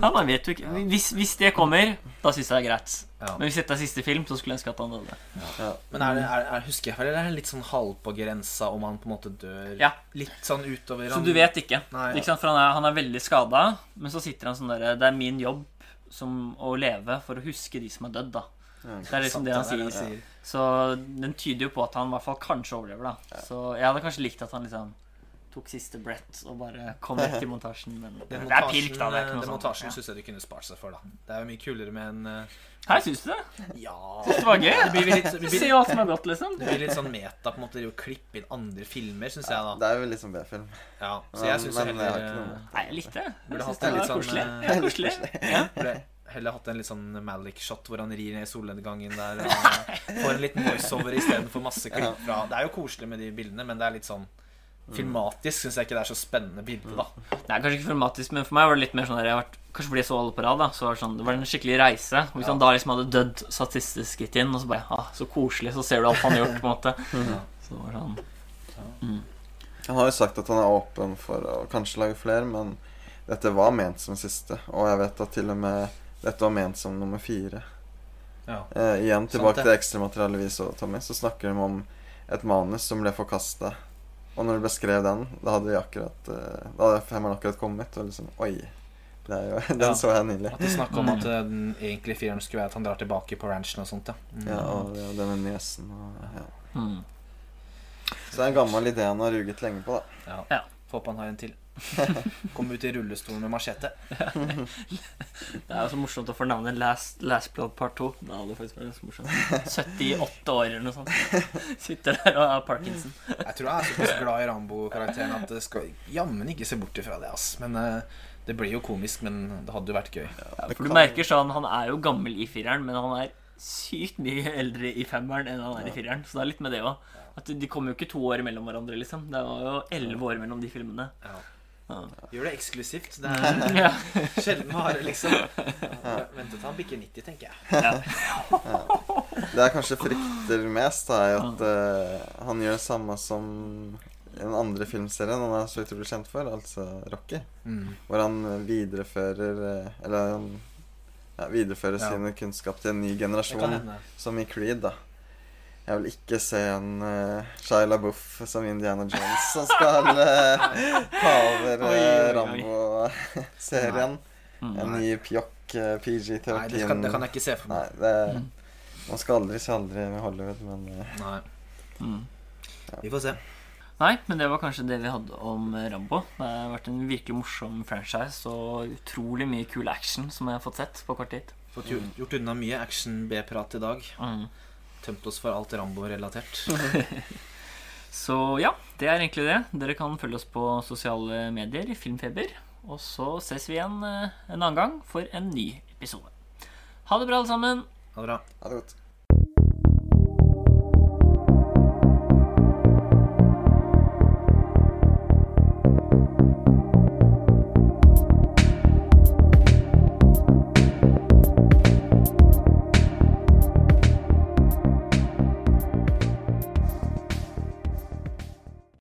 Ja, man vet jo ikke. Hvis, hvis det kommer, da syns jeg det er greit.
Ja.
Men hvis dette er siste film, så skulle jeg ønske at han døde.
Men er det, er, er, husker jeg feil, eller er det litt sånn halv på grensa om han på en måte dør
Ja.
litt sånn utover
Så
han-
du vet ikke.
Nei.
ikke sant? For han er, han er veldig skada, men så sitter han sånn derre Det er min jobb som å leve for å huske de som er dødd, da. Det er liksom
Sant,
det han
det er
sier. Så den tyder jo på at han i hvert fall kanskje overlever, da. Så jeg hadde kanskje likt at han liksom tok siste brett og bare kom rett i montasjen, men det
det
er pirk, da. Det er ikke noe
den montasjen
Ja.
syns jeg du kunne spart seg for, da. Det er jo mye kulere med en uh,
Her syns du det?
Ja
Det var gøy.
Det blir litt, det
Se
blir,
hva som er godt, liksom.
det blir litt sånn meta på en måte å klippe inn andre filmer, syns jeg, da.
Det er jo litt sånn B-film.
Ja, så jeg syns heller eh,
Nei, jeg likte det. Jeg syns det var
sånn,
koselig.
eh,
Ja, koselig. Ja.
Burde heller hatt en litt sånn Malik-shot hvor han rir ned i solnedgangen der. Og får en liten voiceover istedenfor masse klipp fra Det er jo koselig med de bildene, men det er litt sånn Filmatisk syns jeg ikke det er så spennende bilde, da.
Det er kanskje ikke filmatisk, men for meg var det litt mer sånn der jeg har vært, Kanskje fordi jeg så alle på rad, da. Så var det, sånn, det var en skikkelig reise. Og Hvis han da liksom hadde dødd statistisk skritt inn, og så bare ah, Så koselig, så ser du alt han har gjort, på en måte. Så det sånn mm.
Han har jo sagt at han er åpen for å kanskje lage flere, men dette var ment som siste. Og jeg vet at til og med dette var ment som nummer fire.
Ja.
Eh, igjen tilbake
det.
til ekstramaterialet vi så, Tommy, så snakker de om et manus som ble forkasta. Og når du beskrev den, da hadde vi akkurat eh, Da hadde femmeren akkurat kommet, og liksom Oi. Det er jo, den
Ja.
så jeg nylig.
At det er snakk om at eh, den egentlige fireren skulle være at han drar tilbake på ranchen og sånt, ja. Mm.
Ja, og ja, det med nesen og ja.
Mm.
Så det er en gammel idé han har ruget lenge på, da.
Ja.
Ja.
Får håpe han har en til. Kom ut i rullestolen med machete.
Det er jo så morsomt å få navnet Last, Last Blood Part 2. Det hadde faktisk vært ganske morsomt. 78 år eller noe sånt. Sitter der og har parkinson.
Jeg tror jeg er såpass glad i Rambo-karakteren at det skal jammen ikke se bort ifra det. ass Men eh, Det blir jo komisk, men det hadde jo vært gøy.
Ja, for du merker sånn, Han er jo gammel i fireren, men han er sykt mye eldre i femmeren enn han er i fireren. Så det er litt med det òg. De kommer jo ikke to år mellom hverandre, liksom. Det var jo elleve år mellom de filmene.
Ja.
Ja.
Gjør det eksklusivt. Det er
Ja.
sjelden vare, liksom. Vent til han bikker 90, tenker jeg.
Det jeg kanskje frykter mest, er at eh, han gjør det samme som den andre filmserien han er så utrolig kjent for, altså Rocky.
Mm.
Hvor han viderefører eh, Eller han ja, viderefører
Ja.
sin kunnskap til en ny generasjon, som i Creed, da. Jeg vil ikke se en uh, Shia LaBeouf som Indiana Jones som skal uh, ta over uh,
oi.
Rambo-serien.
Mm.
En ny pjokk uh, PG-13.
Nei, det kan, det kan jeg ikke se for
Nei,
meg.
det
Mm.
Man skal aldri si aldri med Hollywood, men uh,
Nei.
Mm.
Vi får se.
Nei, men det var kanskje det vi hadde om Rambo. Det har vært en virkelig morsom franchise og utrolig mye kul action som jeg har fått sett på kort tid.
Fått gjort, gjort unna mye action-B-prat i dag.
Mm.
Tømt oss for alt Rambo-relatert.
Så ja, det er egentlig det. Dere kan følge oss på sosiale medier, Filmfeber. Og så ses vi igjen eh, en annen gang for en ny episode. Ha det bra, alle sammen.
Ha det bra.
ha det godt.